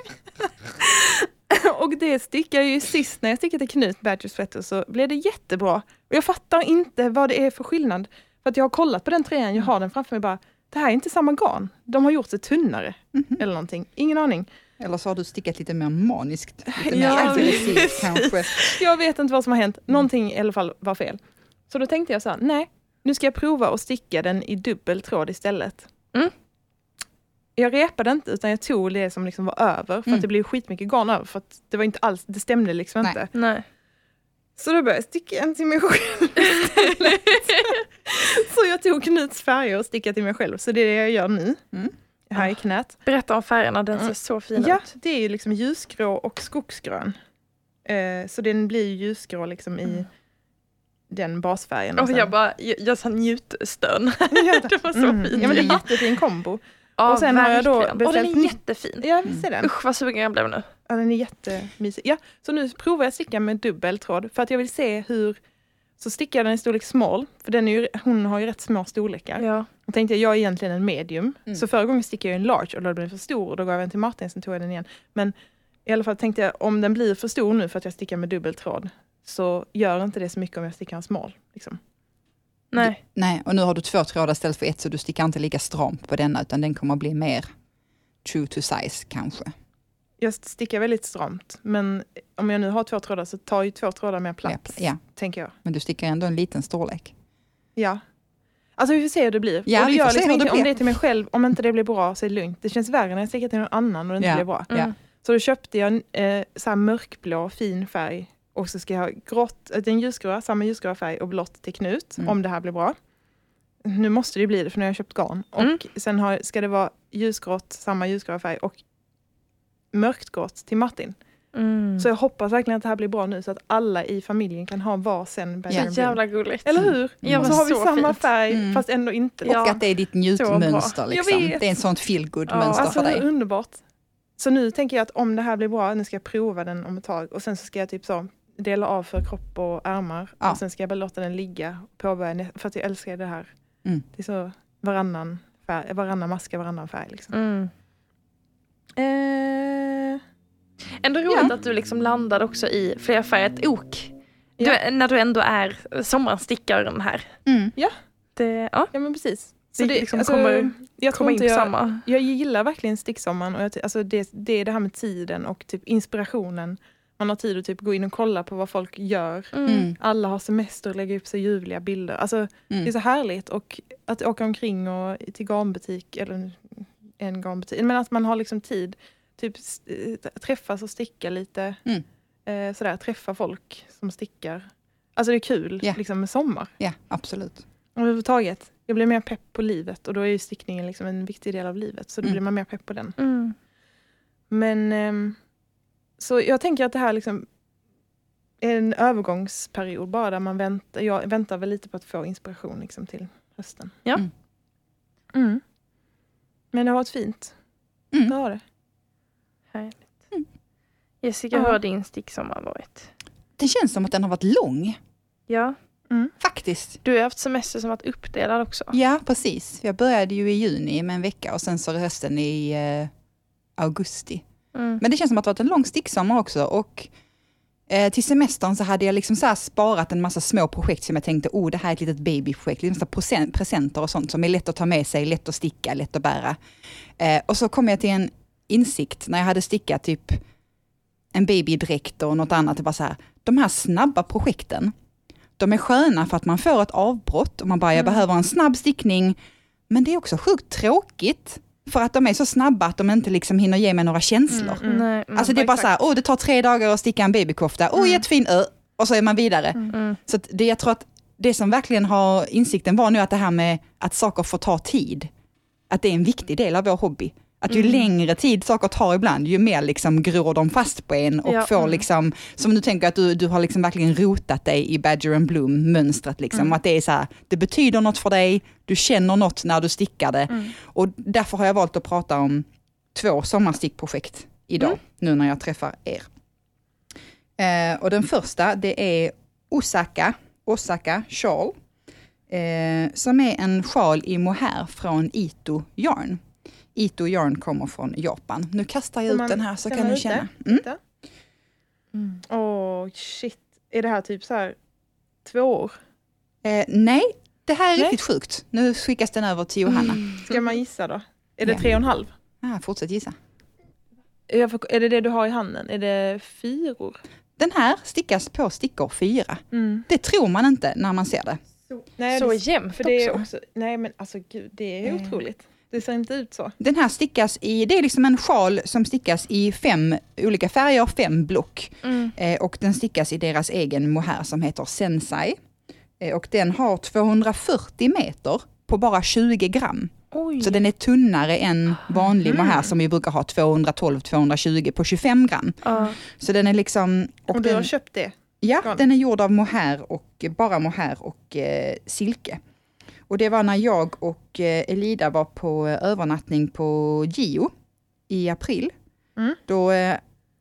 (laughs) och det stickade jag ju sist när jag stickade Knut Badger Sweater så blev det jättebra. Och jag fattar inte vad det är för skillnad. För att jag har kollat på den tröjan, jag har den framför mig bara, det här är inte samma garn. De har gjort det tunnare. Mhm. Eller någonting. Ingen aning. Eller så har du stickat lite mer maniskt, lite mer Ja, aggressivt kanske. Jag vet inte vad som har hänt. Någonting i alla fall var fel. Så då tänkte jag så här, nej, nu ska jag prova att sticka den i dubbel tråd istället. Mm. Jag repade inte utan jag tog det som liksom var över för Mm. att det blev skitmycket garn över för att det var inte alls, det stämde liksom Nej. inte. Nej. Så då började jag sticka en till mig själv. (laughs) Så jag tog Knuts färger och stickade till mig själv. Så det är det jag gör nu. Mm. Här i knät. Berätta om färgerna, den ser Mm. så fin Ja, ut. det är ju liksom ljusgrå och skogsgrön. Eh, så den blir ju ljusgrå liksom i den basfärgen. Och sen- jag bara, jag, jag sa njutstön. Ja, (laughs) det var så mm. fint. Ja men det är en jättefin kombo. Ja, och sen har jag då verkligen. Och den beställt är jättefin. Ja visst är den. Usch vad sugen jag blev nu. Ja, den är jättemysig. Ja, så nu provar jag sticka med dubbel tråd för att jag vill se hur så stickar jag den i storlek small, för den är ju, hon har ju rätt små storlekar. Ja. Jag tänkte jag är egentligen en medium. Mm. Så förra gången stickade jag en large och då blev den för stor och då gav jag den till Martin, sen tog jag den igen. Men i alla fall tänkte jag om den blir för stor nu för att jag stickar med dubbel tråd så gör inte det så mycket om jag stickar en smal. Liksom. Nej. Nej, och nu har du två trådar istället för ett så du stickar inte lika stramt på denna utan den kommer att bli mer true to size kanske. Jag stickar väldigt stramt, men om jag nu har två trådar så tar ju två trådar mer plats, Ja, tänker jag. men du stickar ändå en liten storlek. Ja. Alltså vi får se hur det blir. Ja, och det vi får gör se liksom hur det inte, om blir. det är till mig själv, om inte det blir bra så är det lugnt. Det känns värre när jag stickar till någon annan och det inte Ja. blir bra. Mm. Så då köpte jag en eh, så mörkblå fin färg och så ska jag ha grått, eh, en ljusgrå, samma ljusgrå färg och blått till Knut Mm. om det här blir bra. Nu måste det ju bli det för nu har jag köpt garn. Och Mm. sen har, ska det vara ljusgrått, samma ljusgrå färg och mörkt grått till Martin. Mm. Så jag hoppas verkligen att det här blir bra nu så att alla i familjen kan ha varsin Benjamin Så jävla gulligt. Eller hur? Ja, och så har vi så samma fint. färg Mm. fast ändå inte. Ja. Och att det är ditt njutmönster. Liksom. Det är en sånt feelgood Ja, mönster Alltså för dig. underbart. Så nu tänker jag att om det här blir bra, nu ska jag prova den om ett tag och sen så ska jag typ så dela av för kropp och ärmar Ja. och sen ska jag bara låta den ligga och påbörja för att jag älskar det här. Mm. Det är så varannan, färg, varannan maska, varannan färg. Liksom. Mm. Eh, Ändå roligt Ja. att du liksom landade också i flerfärgat ok. Du, Ja. När du ändå är sommarstickaren här. Mm. Det, ja, ja men precis. Det liksom kommer- jag komma in på jag, samma. jag gillar verkligen sticksommaren och jag, alltså det, det är det här med tiden och typ inspirationen. Man har tid att typ gå in och kolla på vad folk gör. Mm. Alla har semester och lägger upp så ljuvliga bilder. Alltså, Det är Mm. så härligt och att åka omkring och till garnbutik, eller en garnbutik, men att man har liksom tid, typ eh, träffas och sticka lite, Mm. eh, sådär, träffa folk som stickar. Alltså det är kul Ja. liksom med sommar. Ja, absolut. Överhuvudtaget. Jag blir mer pepp på livet och då är ju stickningen liksom en viktig del av livet, så då Mm. blir man mer pepp på den. Mm. Men ehm, så jag tänker att det här liksom är en övergångsperiod bara där man väntar. Jag väntar väl lite på att få inspiration liksom till hösten. Ja. Mm. Mm. Men det har varit fint. Mm. Det har det. Härligt. Mm. Jessica, Ja. hur har din sticksommar varit? Det känns som att den har varit lång, Ja, faktiskt. du har haft semester som varit uppdelad också. Ja, precis. Jag började ju i juni med en vecka och sen så resten i eh, augusti. Mm. Men det känns som att det har varit en lång sticksommar också och eh, till semestern så hade jag liksom så sparat en massa små projekt som jag tänkte, oh det här är ett litet babyprojekt, massa present, presenter och sånt som är lätt att ta med sig, lätt att sticka, lätt att bära. Eh, och så kom jag till en insikt när jag hade stickat typ en babydräkt och något annat, det var så här, de här snabba projekten, de är sköna för att man får ett avbrott och man bara, jag Mm. behöver en snabb stickning, men det är också sjukt tråkigt för att de är så snabba att de inte liksom hinner ge mig några känslor. Mm, mm. Nej, mm. Alltså det är bara så här, åh det tar tre dagar att sticka en babykofta, åh Mm. jättefin, ö, och så är man vidare. Mm. Så att det, jag tror att det som verkligen har insikten var nu att det här med att saker får ta tid, att det är en viktig del av vår hobby. Att ju Mm. längre tid saker tar ibland, ju mer liksom gror de fast på en och Ja. får Mm. liksom, som du tänker att du, du har liksom verkligen rotat dig i Badger and Bloom-mönstret. Liksom. Mm. Att det är så här, det betyder något för dig, du känner något när du stickar det. Mm. Och därför har jag valt att prata om två sommarstickprojekt idag, Mm. nu när jag träffar er. Eh, och den första, det är Osaka, Osaka Shawl, eh, som är en sjal i mohair från Ito Yarn. Ito Yarn kommer från Japan. Nu kastar jag Får ut man den här så kan du känna. Mm. Mm. Åh shit. Är det här typ så här två år? Eh, nej, det här är Nej. riktigt sjukt. Nu skickas den över till Johanna. Ska man gissa då? Är det Ja. tre och en halv? Ah, fortsätt gissa. Jag får- Är det det du har i handen? Är det fyror? Den här stickas på stickor fyra. Mm. Det tror man inte när man ser det. Nej, Så det, jämnt för det är också. också. Nej men alltså gud, det är Eh. otroligt. Det ser inte ut så. Den här stickas i, det är liksom en sjal som stickas i fem olika färger, fem block. Mm. Eh, och den stickas i deras egen mohair som heter Sensai. Eh, och den har 240 meter på bara 20 gram. Oj. Så den är tunnare än vanlig Mhm. mohair som vi brukar ha 212-220 på 25 gram. Ja. Så den är liksom... Och, du har den, köpt det? ja, garn. den är gjord av mohair och bara mohair och eh, silke. Och det var när jag och eh, Elida var på eh, övernattning på Gio i april. Mm. Då eh,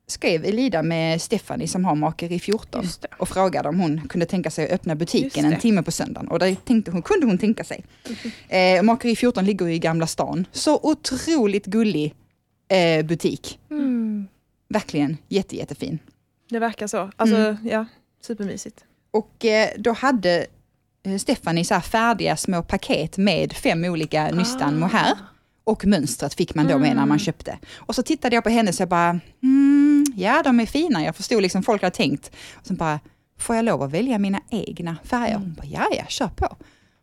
skrev Elida med Stephanie som har Makeri 14 Just det. och frågade om hon kunde tänka sig att öppna butiken en timme på söndagen. Och det tänkte hon, kunde hon tänka sig. Eh, Makeri 14 ligger i Gamla stan. Så otroligt gullig eh, butik. Mm. Verkligen jätte, jättefin. Det verkar så. Alltså Mm. ja, supermysigt. Och eh, då hade Stephanie så här färdiga små paket med fem olika nystan Ah. mohair. Och mönstret fick man då med när man Mm. köpte. Och så tittade jag på henne så jag bara, mm, ja de är fina. Jag förstod liksom folk hade tänkt. Och sen bara, får jag lov att välja mina egna färger? Hon bara, ja ja, kör på.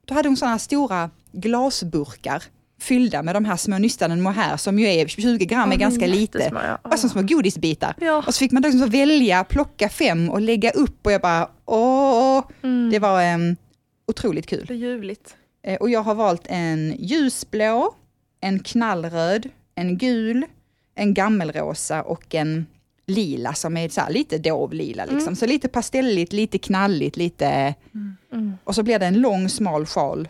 Då hade hon sådana stora glasburkar fyllda med de här små nystanen mohair som ju är 20 gram är Ja, ganska lite. ja. Och som små godisbitar. Ja. Och så fick man då liksom välja, plocka fem och lägga upp och jag bara, åh, Mm. det var um, otroligt kul. Det är ljuvligt. Eh, Och jag har valt en ljusblå, en knallröd, en gul, en gammelrosa och en lila som är så här lite dovlila. Liksom. Så lite pastelligt, lite knalligt, lite... Mm. Och så blir det en lång smal sjal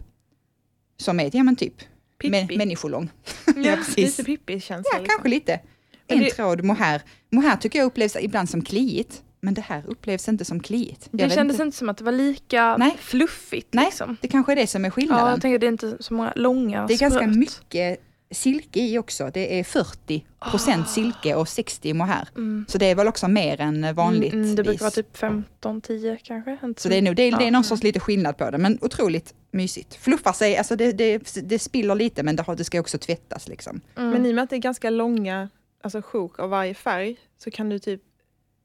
som är, ja men typ, Pippi. mä- människolång. Ja, (laughs) Ja. Lite Pippi-känsla. Ja, kanske lite. Men En det- tråd mohair. Mohair tycker jag upplevs ibland som kliigt, men det här upplevs inte som kliigt. Jag Det kändes inte. inte som att det var lika Nej. fluffigt. Nej, liksom. det kanske är det som är Ja, skillnaden. jag tänker det är inte så många långa Det är ganska spröt. mycket silke i också. Det är 40 procent silke och 60 mohair. Mm. Så det är väl också mer än vanligt. Mm, det brukar vara typ 15-10 kanske. Inte Så det är, nog, det, är, det är Ja. någon sorts lite skillnad på det, men otroligt mysigt. Fluffar sig, alltså det, det, det spiller lite men det, har, det ska också tvättas liksom. Mm. Men i och med att det är ganska långa alltså, sjok av varje färg så kan du typ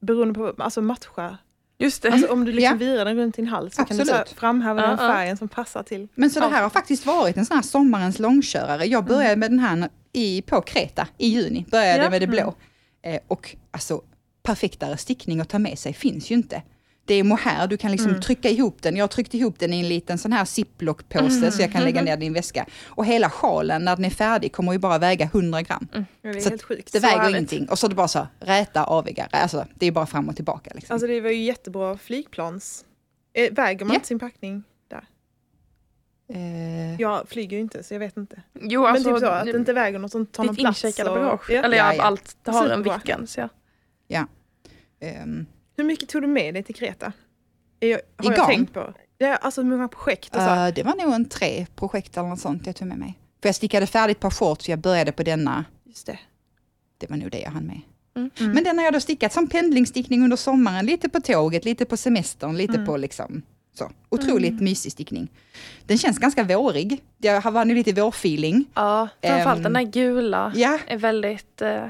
beroende på, alltså matcha. Just det. Alltså om du liksom Ja. virar den runt din hals så kan du så Absolut. framhäva den Ja, ja. färgen som passar till. Men så det här har faktiskt varit en sån här sommarens långkörare. Jag började med den här i, på Kreta i juni, började Ja. med det blå. Eh, och alltså perfektare stickning att ta med sig finns ju inte. Det är mohair, du kan liksom Mm. trycka ihop den. Jag har tryckt ihop den i en liten sån här ziplock-påse så jag kan lägga ner den i en väska. Och hela sjalen när den är färdig kommer ju bara väga 100 gram. Ja, Det är Så helt sjukt. Det Så väger härligt. ingenting. Och så är det bara så, räta, aviga, alltså det är bara fram och tillbaka. Liksom. Alltså det var ju jättebra flygplans. Eh, väger man Ja. inte sin packning där? Eh, Jag flyger ju inte så jag vet inte. Jo, alltså, men typ så, att det inte väger något som tar någon ditt plats. incheckade och- bagage. Ja. Eller ja, Ja, ja. allt det har en Superbra. viktgräns. Ja. ehm, Hur mycket tog du med dig till Kreta? Jag, har I jag tänkt på. Ja, alltså hur många projekt och så. Eh, det var nog en tre projekt eller något sånt jag tog med mig. För jag stickade färdigt ett par shorts, jag började på denna. Just det. Det var nog det jag hann med. Mm. Mm. Men den har jag då stickat som pendlingsstickning under sommaren, lite på tåget, lite på semestern, lite Mm. på liksom så. Otroligt mysig stickning. Den känns ganska vårig. Jag har nu lite vårfeeling. ja, framförallt Ehm, den där gula Ja, är väldigt... Eh,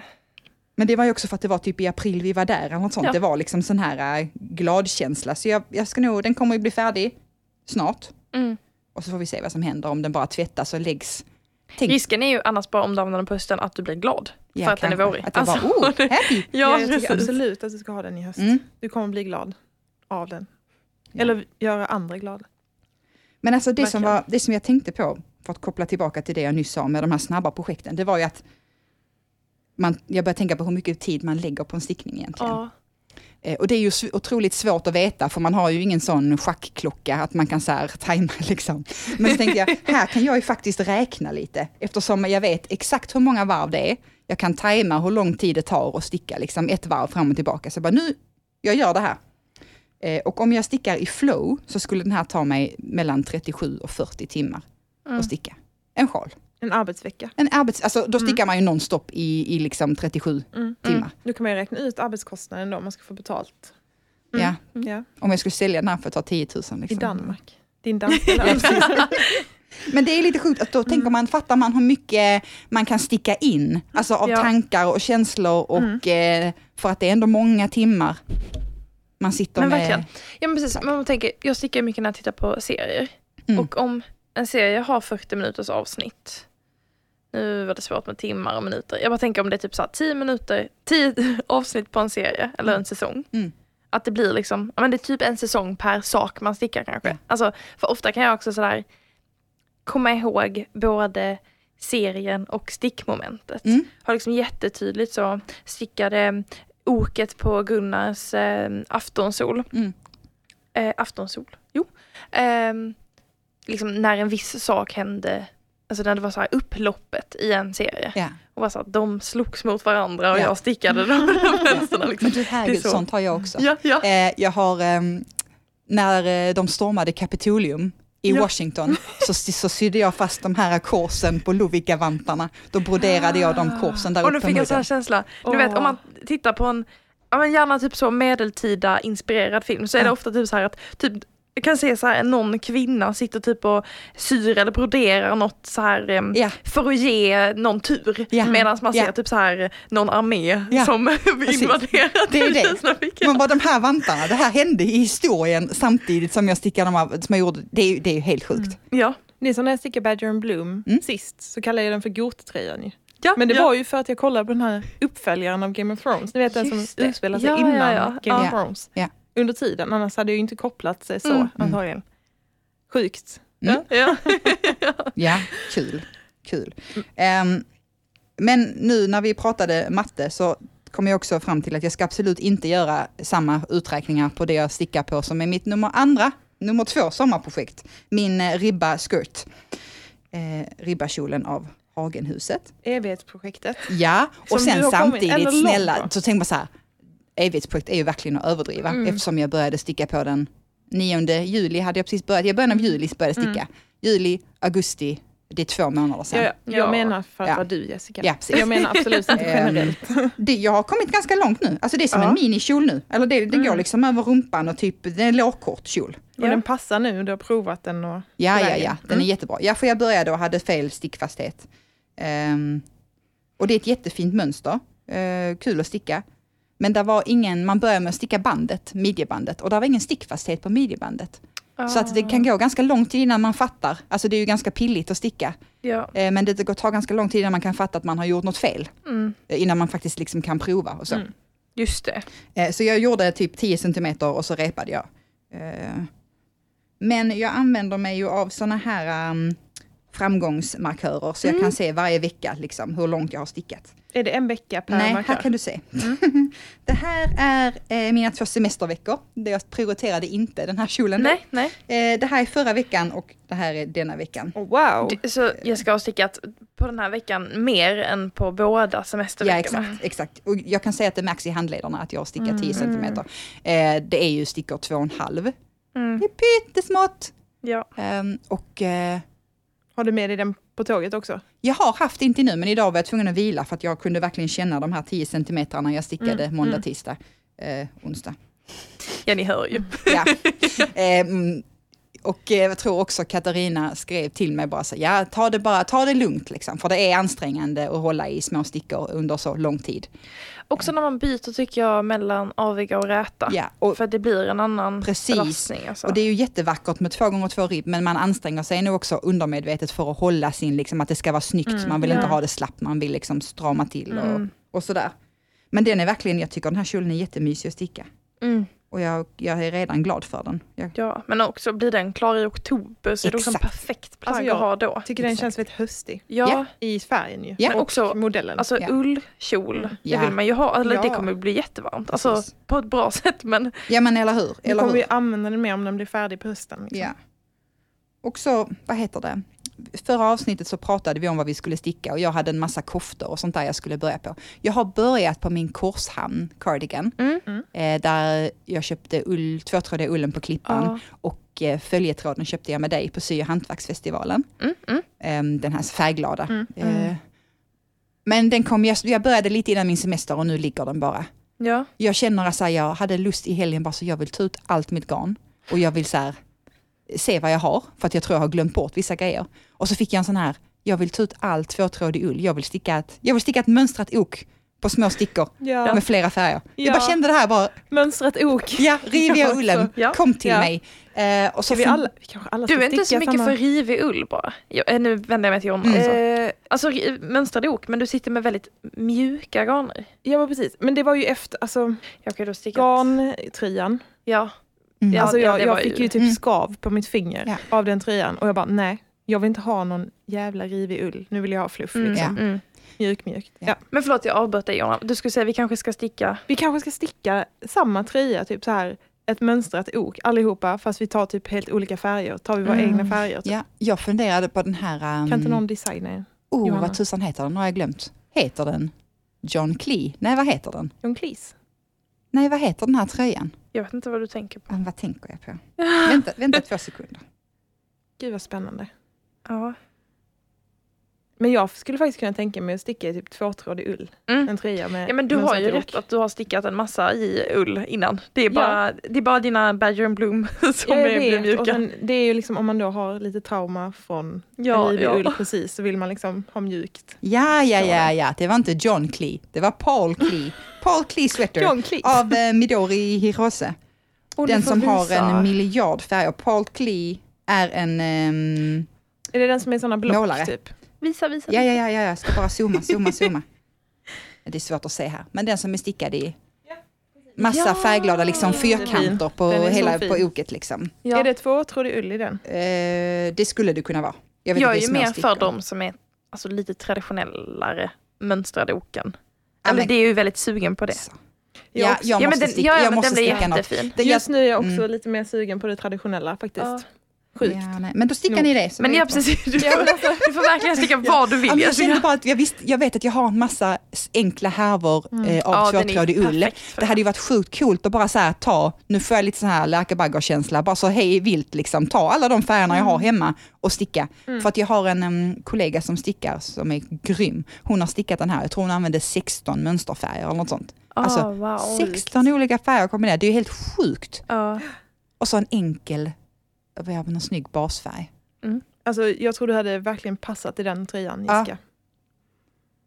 men det var ju också för att det var typ i april vi var där eller något sånt. Ja. Det var liksom sån här äh, gladkänsla. Så jag, jag ska nog, den kommer ju bli färdig snart. mm. Och så får vi se vad som händer om den bara tvättas och läggs. Tänk, Risken är ju annars bara om du använder den på hösten att du blir glad. ja, för att den är kanske. vårig. Att jag Alltså, bara, oh, (laughs) happy! Ja, Ja, jag tycker absolut att du ska ha den i höst. Mm. Du kommer bli glad av den. Ja. Eller göra andra glada. Men alltså det som, var, det som jag tänkte på, för att koppla tillbaka till det jag nyss sa med de här snabba projekten, det var ju att man, jag började tänka på hur mycket tid man lägger på en stickning egentligen. Ja. Eh, och det är ju otroligt svårt att veta, för man har ju ingen sån schackklocka att man kan så här tajma (laughs) liksom. Men så tänkte jag, här kan jag ju faktiskt räkna lite, eftersom jag vet exakt hur många varv det är. Jag kan tajma hur lång tid det tar att sticka liksom ett varv fram och tillbaka. Så jag bara, nu, jag gör det här. Eh, och om jag stickar i flow så skulle den här ta mig mellan 37 och 40 timmar Mm. att sticka. En sjal. En arbetsvecka. En arbets, alltså, då stickar man ju nonstop i, i liksom 37 Mm. timmar. Nu kan man ju räkna ut arbetskostnaden då om man ska få betalt. Ja, Ja, om jag skulle sälja den här för att ta 10 000. Liksom. I Danmark. Din danska (laughs) lön. Men det är lite sjukt att då tänker man, fattar man hur mycket man kan sticka in, alltså av Ja. tankar och känslor och eh, för att det är ändå många timmar man sitter Men med. verkligen. Ja men precis, men man tänker, jag stickar mycket när jag tittar på serier. Mm. Och om en serie har 40 minuters avsnitt, nu var det svårt med timmar och minuter, jag bara tänker om det är typ så här 10 minuter, 10 (laughs) avsnitt på en serie eller en säsong. Mm. Att det blir liksom, ja men det är typ en säsong per sak man stickar kanske. Ja. Alltså, för ofta kan jag också sådär komma ihåg både serien och stickmomentet. Mm. Har liksom jättetydligt så stickade oket på Gunnars eh, aftonsol. Mm. Eh, aftonsol? Jo. Ehm, liksom när en viss sak hände, alltså när det var så här upploppet i en serie. Ja. Och var så att de slogs mot varandra och Ja. jag stickade de mönsterna. (laughs) Liksom. Men du herregud, så. sånt har jag också. Ja, ja. Eh, jag har, ehm, när eh, de stormade Kapitolium i Ja. Washington så, så sydde jag fast de här korsen på Lovikka-vantarna. Då broderade jag de korsen där Och då uppe fick jag sån här känsla, du Åh. vet om man tittar på en, ja men gärna typ så medeltida inspirerad film så är det ofta typ så här att typ Jag kan se så här, någon kvinna sitter typ och syr eller broderar något så här Ja. för att ge någon tur. Ja. Medan man ser Ja. typ så här någon armé Ja. som (laughs) invaderar. Det är det. Men bara de här vantarna, det här hände i historien samtidigt som jag stickade dem av, som jag gjorde, det är ju det är ju helt sjukt. Ja. Det är som när jag stickade Badger and Bloom Mm. sist, så kallade jag den för Goth-tröjan ju. Ja, Men det ja. var ju för att jag kollade på den här uppföljaren av Game of Thrones. Ni vet den som utspelar sig Ja, innan ja, ja. Game Ja. of Thrones. Under tiden, annars hade jag inte kopplat sig så Mm. antagligen. Sjukt. Mm. (laughs) Ja. Ja, kul. kul. Ehm, men nu när vi pratade matte så kom jag också fram till att jag ska absolut inte göra samma uträkningar på det jag stickar på som är mitt nummer andra, nummer två sommarprojekt. Min eh, ribba skirt. Eh, ribbakjolen av Hagenhuset. Evighetsprojektet. Ja, och Som sen samtidigt snälla, så tänker man så här, evighetsprojekt är ju verkligen att överdriva Mm. eftersom jag började sticka på den 9 juli hade jag precis börjat, i början av juli började jag sticka. Juli, augusti, det är två månader sedan. Jag, jag Ja. menar för att Ja. vara du Jessica. Ja, precis. jag menar absolut inte (laughs) Ehm, generellt. Det, jag har kommit ganska långt nu, alltså det är som Ja. en minikjol nu. Eller det, det går Mm. liksom över rumpan och typ, det är en lågkort kjol. Och den passar nu, du har provat den och... Ja, ja, ja, den är Mm. jättebra. Ja, för jag började och hade fel stickfasthet. Ehm, och det är ett jättefint mönster, Eh, kul att sticka. Men det var ingen, man börjar med att sticka bandet, midjebandet, och det var ingen stickfasthet på midjebandet. Så att det kan gå ganska lång tid innan man fattar, alltså det är ju ganska pilligt att sticka, Ja. Eh, men det går ta ganska lång tid innan man kan fatta att man har gjort något fel. Mm. Eh, Innan man faktiskt liksom kan prova och så. Mm. Just det. Eh, Så jag gjorde typ 10 cm och så repade jag. Men jag använder mig ju av såna här um, framgångsmarkörer så jag Mm. kan se varje vecka liksom, hur långt jag har stickat. Är det en vecka per Nej, markör? här kan du se. Mm. (laughs) det här är eh, mina två semesterveckor. Det jag prioriterade inte den här kjolen. Nej, nej. Eh, det här är förra veckan och det här är denna veckan. Oh, wow! Det- Så jag ska ha stickat på den här veckan mer än på båda semesterveckorna. Ja, exakt. exakt. Och jag kan säga att det märks i handlederna att jag har stickat 10 Mm. cm. Eh, det är ju stickor 2,5. Mm. Det är pyttesmått. Ja. Ehm, och eh, Har du med dig den på tåget också? jag har haft inte nu, men idag var jag tvungen att vila för att jag kunde verkligen känna de här 10 centimetrarna jag stickade Mm, måndag, mm. tisdag, eh, onsdag. ja, ni hör ju. Ja. (laughs) Ehm, och eh, jag tror också Katarina skrev till mig bara så, ja ta det bara, ta det lugnt liksom, för det är ansträngande att hålla i små stickor under så lång tid. Också när man byter tycker jag mellan aviga och räta. Ja, och, För att det blir en annan Precis. belastning. Alltså. och det är ju jättevackert med två gånger två ribb, men man anstränger sig nog också undermedvetet för att hålla sin, liksom att det ska vara snyggt, Mm, man vill ja. inte ha det slappt, man vill liksom strama till och, Mm. och sådär. Men den är verkligen, jag tycker den här kjolen är jättemysig att sticka. Mm. Och jag, jag är redan glad för den. Jag, Ja, men också blir den klar i oktober så är det också en Exakt. perfekt plagg Alltså, jag att ha då. tycker den Exakt. känns väldigt höstig. Ja, Ja. I färgen ju. Ja. men Och också modellen. alltså Ja. ullkjol. Det Ja. vill man ju ha. Eller det Ja. kommer bli jättevarmt. Alltså Precis. på ett bra (laughs) sätt men ja men eller hur? Eller kommer hur? vi använda den mer om den blir färdig på hösten. Liksom. Ja. Och så, vad heter det? Förra avsnittet så pratade vi om vad vi skulle sticka och jag hade en massa koftor och sånt där jag skulle börja på. Jag har börjat på min korshamn cardigan. Mm. Eh, där jag köpte ull, tvåtrådiga ullen på Klippan ja. och eh, följetråden köpte jag med dig på Sy och hantverksfestivalen. Mm, mm. Eh, den här färgglada. Mm. Eh, men den kom, jag, jag började lite innan min semester och nu ligger den bara. ja. Jag känner att jag hade lust i helgen bara så jag vill ta ut allt mitt garn och jag vill så här, se vad jag har för att jag tror jag har glömt bort vissa grejer. Och så fick jag en sån här, jag vill ta ut all tvåtrådig ull, jag vill sticka ett, jag vill sticka ett mönstrat ok på små stickor Ja. med flera färger. Ja. Jag bara kände det här bara, Mönstrat ok. ja, riviga Jag ullen. Ja. kom till Ja. mig. Eh, och så vi, alla, alla Du är inte så mycket samma... för rivig ull bara. Jag, eh, nu vänder jag mig till Jonna. Mm. Alltså, eh, alltså mönstrade ok, men du sitter med väldigt mjuka garner. Ja men precis, men det var ju efter, alltså Jag kan ju då sticka... garntröjan. Ja. Mm. Ja, alltså ja, jag, jag fick ju- typ Mm. skav på mitt finger Ja. av den tröjan och jag bara nej, jag vill inte ha någon jävla rivig ull. Nu vill jag ha fluff Mm. liksom. Ja. Mm. Mjuk mjukt. Ja. Men förlåt jag avbröt dig Jonna. Du skulle säga vi kanske ska sticka... Vi kanske ska sticka samma tröja, typ så här ett mönstrat ok allihopa fast vi tar typ helt olika färger. Tar vi våra Mm. egna färger. Typ. Ja, jag funderade på den här, um, Kan inte någon designa oh, Johanna? vad tusan heter den, nu har jag glömt. Heter den John Clee? Nej, vad heter den? John Cleese? Nej, vad heter den här tröjan? Jag vet inte vad du tänker på. Ah, vad tänker jag på? vänta, vänta två sekunder. Gud vad spännande. Ja. Men jag skulle faktiskt kunna tänka mig att sticka i typ tvåtrådig ull. Mm. En tröja med Ja men du har ju rätt att du har stickat en massa i ull innan. Det är bara, det är bara dina Badger and Bloom (laughs) som jag är, blir vet, och mjuka. sen, det är ju liksom om man då har lite trauma från Ja, ja. ull precis så vill man liksom ha mjukt. Ja, ja, ja, ja. Det var inte John Clee. Det var Paul Clee. (laughs) Paul Clee Sweater John Cleese. av eh, Midori Hirose. (laughs) Du Den som har visa. en miljard färger. Paul Clee är en... ehm, Är det den som är såna block Målare. typ? Visa, visa. ja, ja, ja, ja, jag ska bara zooma, zooma, zooma. Det är svårt att se här. Men den som är stickad i massa Ja. färgglada liksom fyrkanter på hela på oket. Liksom. Ja. Är det tvåtrådig ull i den? Eh, det skulle det kunna vara. Jag, vet Jag är ju mer stickor. för de som är alltså, lite traditionellare mönstrade oken. Ja, men- det är ju väldigt sugen på det. Så. Jag Ja, jag ja, men måste den, sticka, ja, ja, jag måste den sticka något. jättefin. Det- Just nu är jag också Mm. lite mer sugen på det traditionella faktiskt. Ja. Sjukt. Ja, nej. Men då stickar ni det. Men ja jag. precis, du (laughs) Ja, får, alltså- du får verkligen sticka vad du vill. Ja, men jag Alltså, kände bara att jag, visst, jag vet att jag har en massa enkla härvor eh, av Mm. ja, tvåtrådig ull. Det hade ju varit sjukt coolt att bara så här ta, nu får jag lite så här läkarbaggarkänsla, bara så hej vilt liksom, ta alla de färgerna jag har Mm. hemma och sticka. För att jag har en em, kollega som stickar som är grym. Hon har stickat den här, jag tror hon använde 16 mönsterfärger eller något sånt. Ah, Alltså, wow. 16 olika färger kombinerade, det är ju helt sjukt. Ja. Och så en enkel, vi, någon snygg basfärg. Alltså, jag tror du hade verkligen passat i den tröjan Ja, Jessica.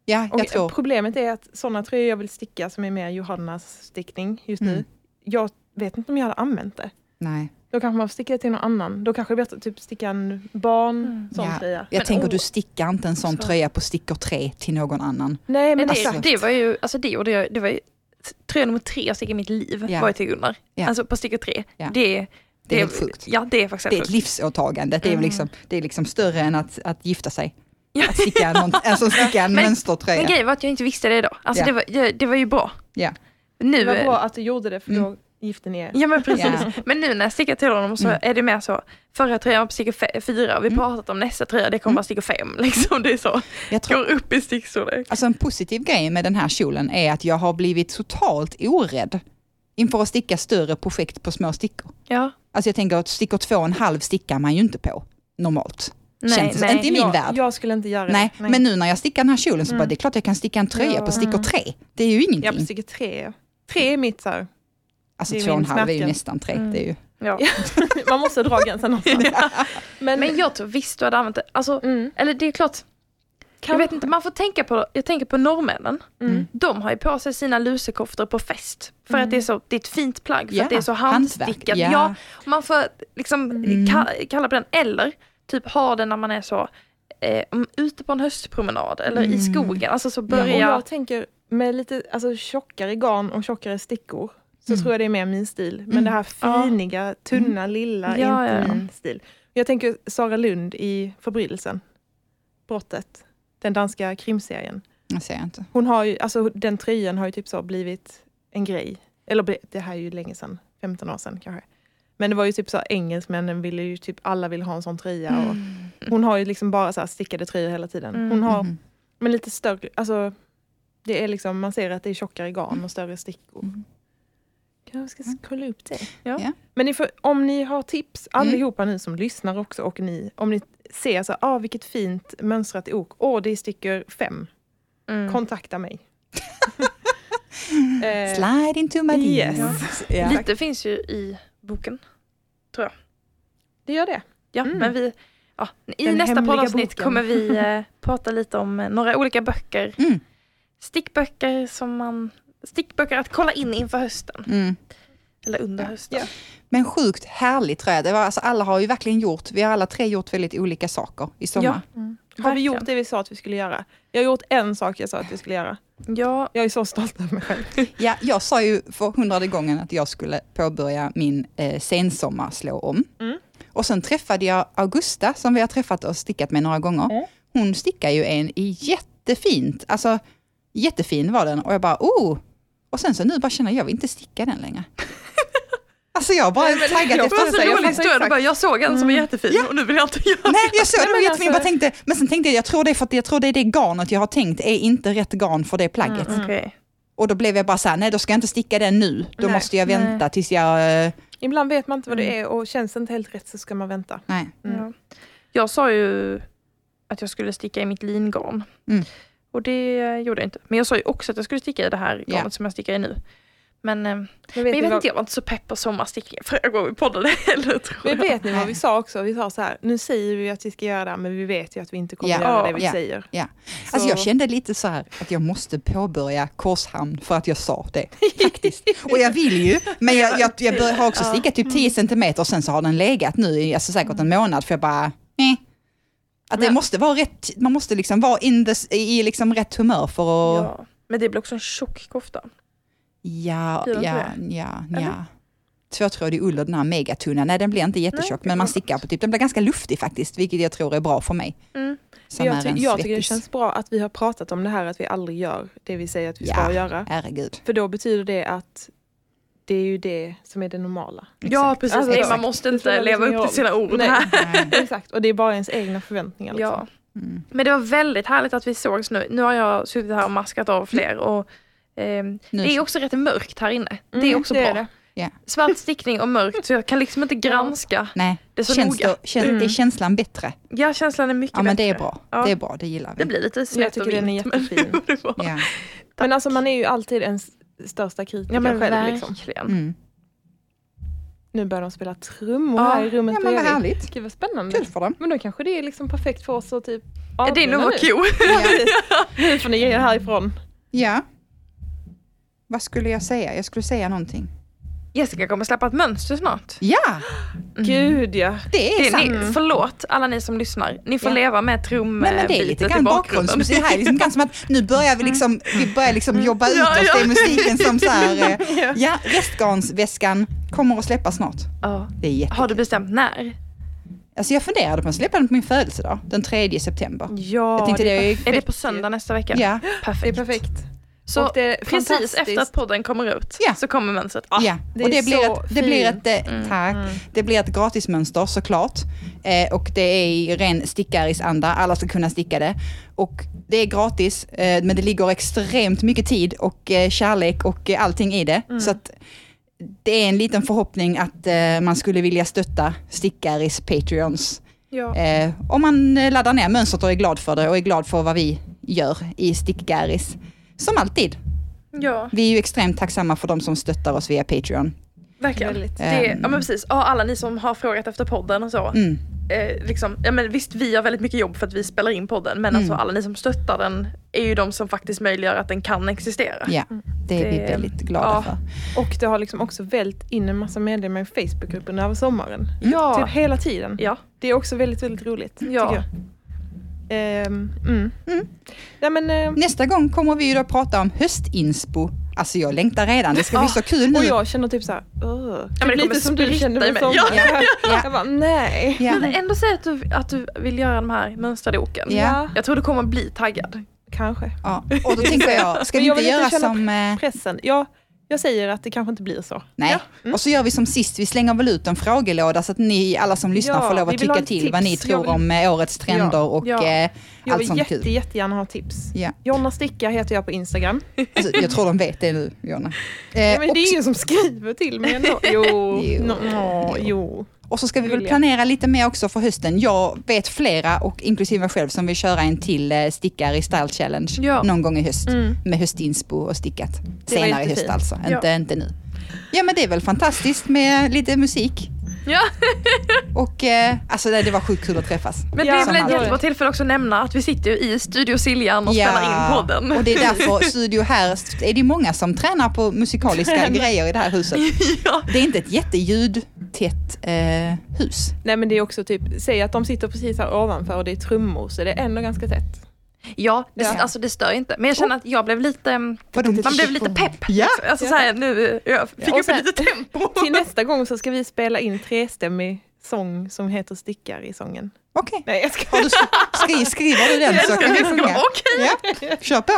Ja, Och jag tror. Problemet är att sådana tröjor jag vill sticka som är mer Johannas stickning just nu, Mm. jag vet inte om jag hade använt det. Nej. Då kanske man får sticka till någon annan. Då kanske det är bättre att typ sticka en barn Mm. sån Ja. tröja. Jag Men, tänker åh, du stickar inte en sån så. tröja på stickor 3 till någon annan. Nej men Men det, det var ju, alltså det gjorde jag, det var ju tröja nummer tre jag stickade i mitt liv Ja. var ju till Gunnar. Ja. alltså på stickor tre. Ja. Det, Det är helt sjukt. Ja det är faktiskt Det är ett livsåtagande. Det är, Mm. liksom, det är liksom större än att, att gifta sig. Ja. Att sticka, någon, (laughs) alltså sticka en Men- mönstertröja. Men grejen var att jag inte visste det då. Alltså Ja. det, var, det, det var ju bra. Ja. Nu, Det var bra att du gjorde det för Mm. då gifte ni er. Ja men precis. Ja. Men nu när jag stickar till honom så Mm. är det mer så, förra tröjan var på stickor fe- fyra och vi Mm. pratat om nästa tröja, det kommer Mm. vara stickor fem. (laughs) Liksom. Det är så, Jag tror, går upp i stickstorlek. alltså en positiv grej med den här kjolen är att jag har blivit totalt orädd inför att sticka större projekt på små stickor. Ja. Alltså jag tänker att stickor två och en halv stickar man ju inte på normalt. Nej, Känns nej. Inte i min jag, värld. jag skulle inte göra Nej, det. men nu när jag stickar den här kjolen så Mm. bara, det är klart jag kan sticka en tröja Ja. på stickor Mm. tre. Det är ju Ja, ingenting. på stickor tre. ja. Tre är mitt så här. alltså två och en halv är ju smärken. nästan tre. Mm. Det är ju... Ja. (laughs) Man måste dra gränsen någonstans. (laughs) Men, Men jag tror visst du hade använt det. Alltså, mm, eller det är klart, jag kan, vet inte, man får tänka på, jag tänker på norrmännen. Mm. De har ju på sig sina lusekoftor på fest. För Mm. att det är, så, det är ett fint plagg, för Ja, att det är så handstickat. ja. Ja. och man får liksom Mm. ka- kalla på den, eller typ ha den när man är så eh, ute på en höstpromenad eller i Mm. skogen. Alltså så Och börja... jag tänker med lite alltså, tjockare garn och tjockare stickor så Mm. tror jag det är mer min stil. Men Mm. det här Ja. finiga, tunna, lilla Ja, är inte ja. min stil. Jag tänker Sara Lund i Förbrytelsen. Brottet. Den danska krimserien. Jag ser inte. Hon har ju, alltså den tröjan har ju typ så blivit en grej. Eller det här är ju länge sedan, 15 år sedan kanske. Men det var ju typ så engelsmännen ville ju typ, alla ville ha en sån tröja. Och hon har ju liksom bara så här stickade tröjor hela tiden. Hon Mm. har, Mhm. men lite större, alltså det är liksom, man ser att det är tjockare garn och större stickor. Mm. Kanske ska kolla upp det. Ja. Ja. Men ni får, om ni har tips, Mm. allihopa ni som lyssnar också och ni, om ni ser så ah, vilket fint mönstrat ok, åh det är stickor fem, Mm. kontakta mig. (laughs) eh, Slide into my yes. DMs. Ja. Lite finns ju i boken. det gör det. Ja, Mm. men vi, ja, I Den nästa poddavsnitt kommer vi (laughs) eh, prata lite om eh, några olika böcker. Mm. Stickböcker som man Stickböcker att kolla in inför hösten. Mm. Eller under Ja. hösten. Ja. Men sjukt härligt tror jag. Det var, alltså, alla har ju verkligen gjort, vi har alla tre gjort väldigt olika saker i sommar. Ja. Har vi gjort det vi sa att vi skulle göra? Jag har gjort en sak jag sa att vi skulle göra. Ja, Jag är så stolt över mig själv. (laughs) Ja, jag sa ju för hundrade gången att jag skulle påbörja min eh, sensommar slå om. Mm. Och sen träffade jag Augusta som vi har träffat och stickat med några gånger. Mm. Hon stickar ju en i jättefint, alltså jättefin var den och jag bara oh! Och sen så nu bara känner jag, jag vill inte sticka den längre. Alltså jag har bara Nej, men taggat jag det var efter så jag bara, Jag såg en som var Mm. jättefin Ja. och nu vill jag inte göra Nej, jag såg Nej, men och jättefin, alltså- bara tänkte, men sen tänkte jag, jag tror det är för att jag tror det är det garnet jag har tänkt är inte rätt garn för det plagget. Mm. Okej. Och då blev jag bara så här, nej då ska jag inte sticka den nu. Då Nej, måste jag nej. vänta tills jag... eh, Ibland vet man inte vad det Mm. är och känns det inte helt rätt så ska man vänta. Nej. Mm. Ja. Jag sa ju att jag skulle sticka i mitt lingarn. Mm. Och det gjorde jag inte. Men jag sa ju också att jag skulle sticka i det här garnet som jag stickar i nu. Men, eh, Men men vet, jag vet vad, inte, jag var inte så pepp på sommarstickning förra gången vi poddade heller tror men jag. vet ni vad vi sa också? Vi sa så här, nu säger vi att vi ska göra det men vi vet ju att vi inte kommer Ja. göra det vi Ja. säger. Ja. Så- Alltså jag kände lite så här att jag måste påbörja Korshamn för att jag sa det. (laughs) Faktiskt. Och jag vill ju, men jag, jag, jag bör, har också stickat typ 10 centimeter och sen så har den legat nu i alltså säkert en månad för jag bara, nej. Att det Ja. måste vara rätt, man måste liksom vara in the, i liksom rätt humör för att... Ja. Men det blir också en tjock kofta. Ja, det ja, inte ja, Eller? ja. Tvåtrådig ull och den här megatunna, nej den blir inte jättetjock men man stickar på typ, den blir ganska luftig faktiskt, vilket jag tror är bra för mig. Mm. Jag, ty- jag tycker det känns bra att vi har pratat om det här, att vi aldrig gör det vi säger att vi Ja. ska göra. Herregud. För då betyder det att det är ju det som är det normala. Ja Exakt. precis, Alltså, Nej, exakt. man måste inte leva liksom upp till ingen sina ord Nej. här. (laughs) Nej. (laughs) Exakt, och det är bara ens egna förväntningar. Liksom. Ja. Mm. Men det var väldigt härligt att vi sågs nu. Nu har jag suttit här och maskat av fler och Nu- det är också rätt mörkt här inne. det är Mm, också det bra. är det. Svart stickning och mörkt så jag kan liksom inte granska. Nej, Det så känns, noga. då, känns, Mm. är känslan bättre? Ja, känslan är mycket Ja men det är bättre. bra. Ja. Det är bra, det gillar vi. Det blir lite svett tycker och den är men jättefin. (laughs) var- Ja. Men alltså man är ju alltid en s- största kritiker Ja men själv. Liksom. Mm. Nu börjar de spela trummor Ja, här i rummet ja men vad bredvid. härligt. Gud vad spännande. Kul för dem. Men då kanske det är liksom perfekt för oss att typ Ja, Det är nog vår. Ja. (laughs) Nu får ni ge er härifrån. ja. Vad skulle jag säga? Jag skulle säga någonting. Jessica kommer släppa ett mönster snart. Ja, Mm. Gud ja. det är Det är sant. ni, förlåt alla ni som lyssnar. Ni får Ja. leva med trumbitet Nej, men det är lite i grann bakgrunden. bakgrundsmusik. Det här är liksom ganska som att nu börjar vi liksom, vi börjar liksom jobba ut oss. ja. Det är musiken som så här, (laughs) eh, Ja. ja, restgarnsväskan kommer att släppas snart. Ja. Det är jätte... Har du bestämt när? Alltså jag funderade på att släppa den på min födelsedag, den 3 september. Ja, Jag tänkte det är- perfekt Är det på söndag nästa vecka? Ja, (gasps) Det är Perfekt. Så precis efter att podden kommer ut Ja. så kommer mönstret. ja. det och är det blir, så ett, det blir ett, eh, Mm, tack. mm. Det blir ett gratismönster såklart. Eh, och det är i ren stickaris-anda, alla ska kunna sticka det. Och det är gratis, eh, men det ligger extremt mycket tid och eh, kärlek och eh, allting i det. Mm. Så att det är en liten förhoppning att eh, man skulle vilja stötta stickaris Patreons. Ja. Eh, om man laddar ner mönstret och är glad för det och är glad för vad vi gör i stickaris. Som alltid. ja, Vi är ju extremt tacksamma för de som stöttar oss via Patreon. verkligen. Väldigt. Det, Ehm. ja men precis, ja, alla ni som har frågat efter podden och så. Mm. Eh, liksom, ja, men visst, vi har väldigt mycket jobb för att vi spelar in podden, men Mm. alltså alla ni som stöttar den är ju de som faktiskt möjliggör att den kan existera. Ja, det är vi Det- väldigt glada ja. för. Och det har liksom också vält in en massa medlemmar i Facebookgruppen över sommaren. Ja. Typ hela tiden. ja. Det är också väldigt, väldigt roligt. Ja. Jag. Ehm, mm. Mm. Ja, men, ehm, Nästa gång kommer vi ju då prata om höstinspo. Alltså jag längtar redan, det ska bli Ja, så kul nu. och jag känner typ såhär, uh, men det kommer lite som du med mig. sommaren. Ja. Ja. (laughs) Jag bara, nej. Ja. Men ändå säga att du, att du vill göra de här mönstrade oken. Ja. Jag tror du kommer bli taggad. Kanske. Ja. Och då tänker jag, ska Men vi jag inte vill inte göra känna som... eh, Pressen. Ja, jag säger att det kanske inte blir så. Nej, Ja. Mm. och så gör vi som sist, vi slänger väl ut en frågelåda så att ni alla som lyssnar Ja, får lov att vill tycka till vad ni tips. Jag tror vill- om eh, årets trender och Ja. eh, Jag allt vill sånt jätte, kul. jättegärna ha tips. Ja. Jonna Sticka heter jag på Instagram. Alltså, jag tror de vet det nu, Jonna. (laughs) Eh, men och, det är ingen som skriver till mig ändå. Jo, (laughs) Jo, no, no, jo. jo. Och så ska vi väl planera lite mer också för hösten. Jag vet flera, och inklusive mig själv, som vill köra en till eh, stickare i Style Challenge Ja. någon gång i höst. Mm. Med höstinspo och stickat. Det Senare i höst jättefint. alltså, Ja. inte, inte nu. Ja men det är väl fantastiskt med lite musik. Ja. (laughs) Och eh, alltså det, det var sjukt kul att träffas. Men Ja, det är väl ett jättebra tillfälle också att nämna att vi sitter ju i Studio Siljan och spelar in podden. och det är därför (laughs) Studio här, är det många som tränar på musikaliska grejer i det här huset. (laughs) ja. Det är inte ett jätteljudtätt eh, hus. Nej men det är också typ, säg att de sitter precis här ovanför och det är trummor så det är ändå ganska tätt. Ja, det, Ja. Alltså det stör inte. Men jag känner att jag blev lite, mm, Vadå? man blev lite pepp. Ja. Alltså så här, nu, jag fick och upp sen- lite tempo. (laughs) Till nästa gång så ska vi spela in trestämmig sång som heter Stickar i sången. Okej, Nej jag ska du sk- skri, skriver du den så kan vi sjunga. (laughs) Okej. Ja, kör på.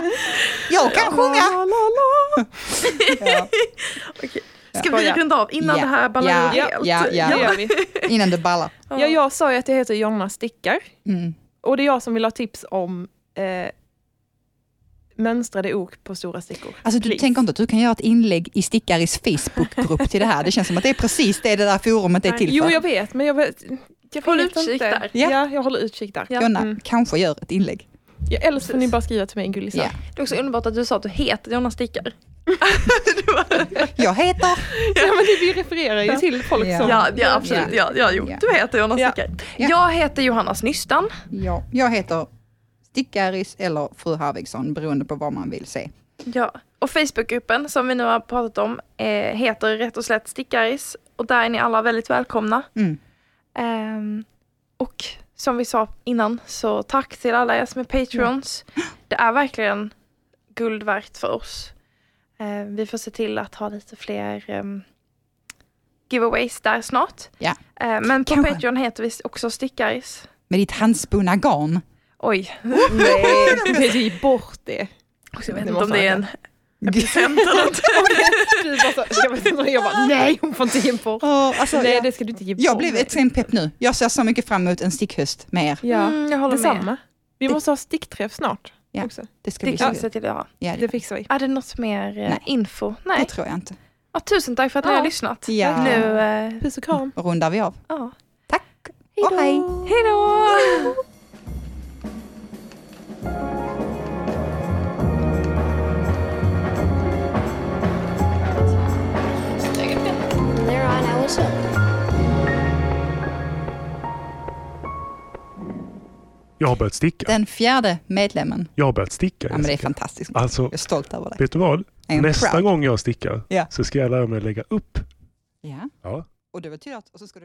Jag kan sjunga. La, la, la. (laughs) Ja. Ska vi Ja. runda av innan Ja. det här ballar Ja. helt? Ja, ja. Vi. Innan det ballar. Ja, jag sa ju att jag heter Jonna Stickar Mm. och det är jag som vill ha tips om eh, mönstrade ok på stora stickor. Alltså du Please. tänker inte att du kan göra ett inlägg i Stickaris Facebookgrupp till det här? Det känns som att det är precis det det där forumet är till Jo för. jag vet men jag vet, Jag Håll utkik inte. där. Ja. Ja. jag håller utkik där. Ja. Jonna Mm. kanske gör ett inlägg. Ja, eller så får ni bara skriva till mig en gullisar. Ja. Det är också underbart att du sa att du heter Jonna Stickar. (laughs) Jag heter... Ja, men vi refererar ju till folk Ja. som... Ja, ja absolut. Ja. Ja, jo. Ja. Du heter Jonna. Stickar. Ja. Jag heter Johanna Snystan. Ja, jag heter Stickaris eller Fru Harvigsson beroende på vad man vill se. Ja. Och Facebookgruppen som vi nu har pratat om eh, heter rätt och slätt Stickaris. Och där är ni alla väldigt välkomna. Mm. Ehm, och som vi sa innan, så tack till alla er som är Patreons. (gasps) Det är verkligen guld värt för oss. Eh, vi får se till att ha lite fler ehm, giveaways där snart. Ja. Eh, men på Kanske. Patreon heter vi också Stickaris. Med ditt handspunna garn. Oj, Nej, ge bort det. jag vet Det inte om (laughs) det är en present eller något. Jag, bara, nej hon får inte ge bort. Åh, alltså, nej jag, det ska du inte ge bort. jag blev extremt pepp nu. Jag ser så mycket fram emot en stickhöst med er. Ja, Mm, jag håller med. detsamma. Vi Det- måste ha stickträff snart. Ja. Också. Det ska Det bli så vi till. Ja, Det det, fixar vi. Är det något mer eh, Nej. info? det Nej. tror jag inte. Ja, tusen tack för att ni Ja. har lyssnat. Ja. Nu, eh, Puss och kram. Rundar vi av. ja. Tack och hej. Hej då! Jag har börjat sticka. Den fjärde medlemmen. Jag har börjat sticka. Ja, men det är fantastiskt. Alltså, Jag är stolt över det. vet du vad? Nästa proud. gång jag stickar Ja. så ska jag lära mig att lägga upp. Ja. Ja. Och det betyder att, och så ska du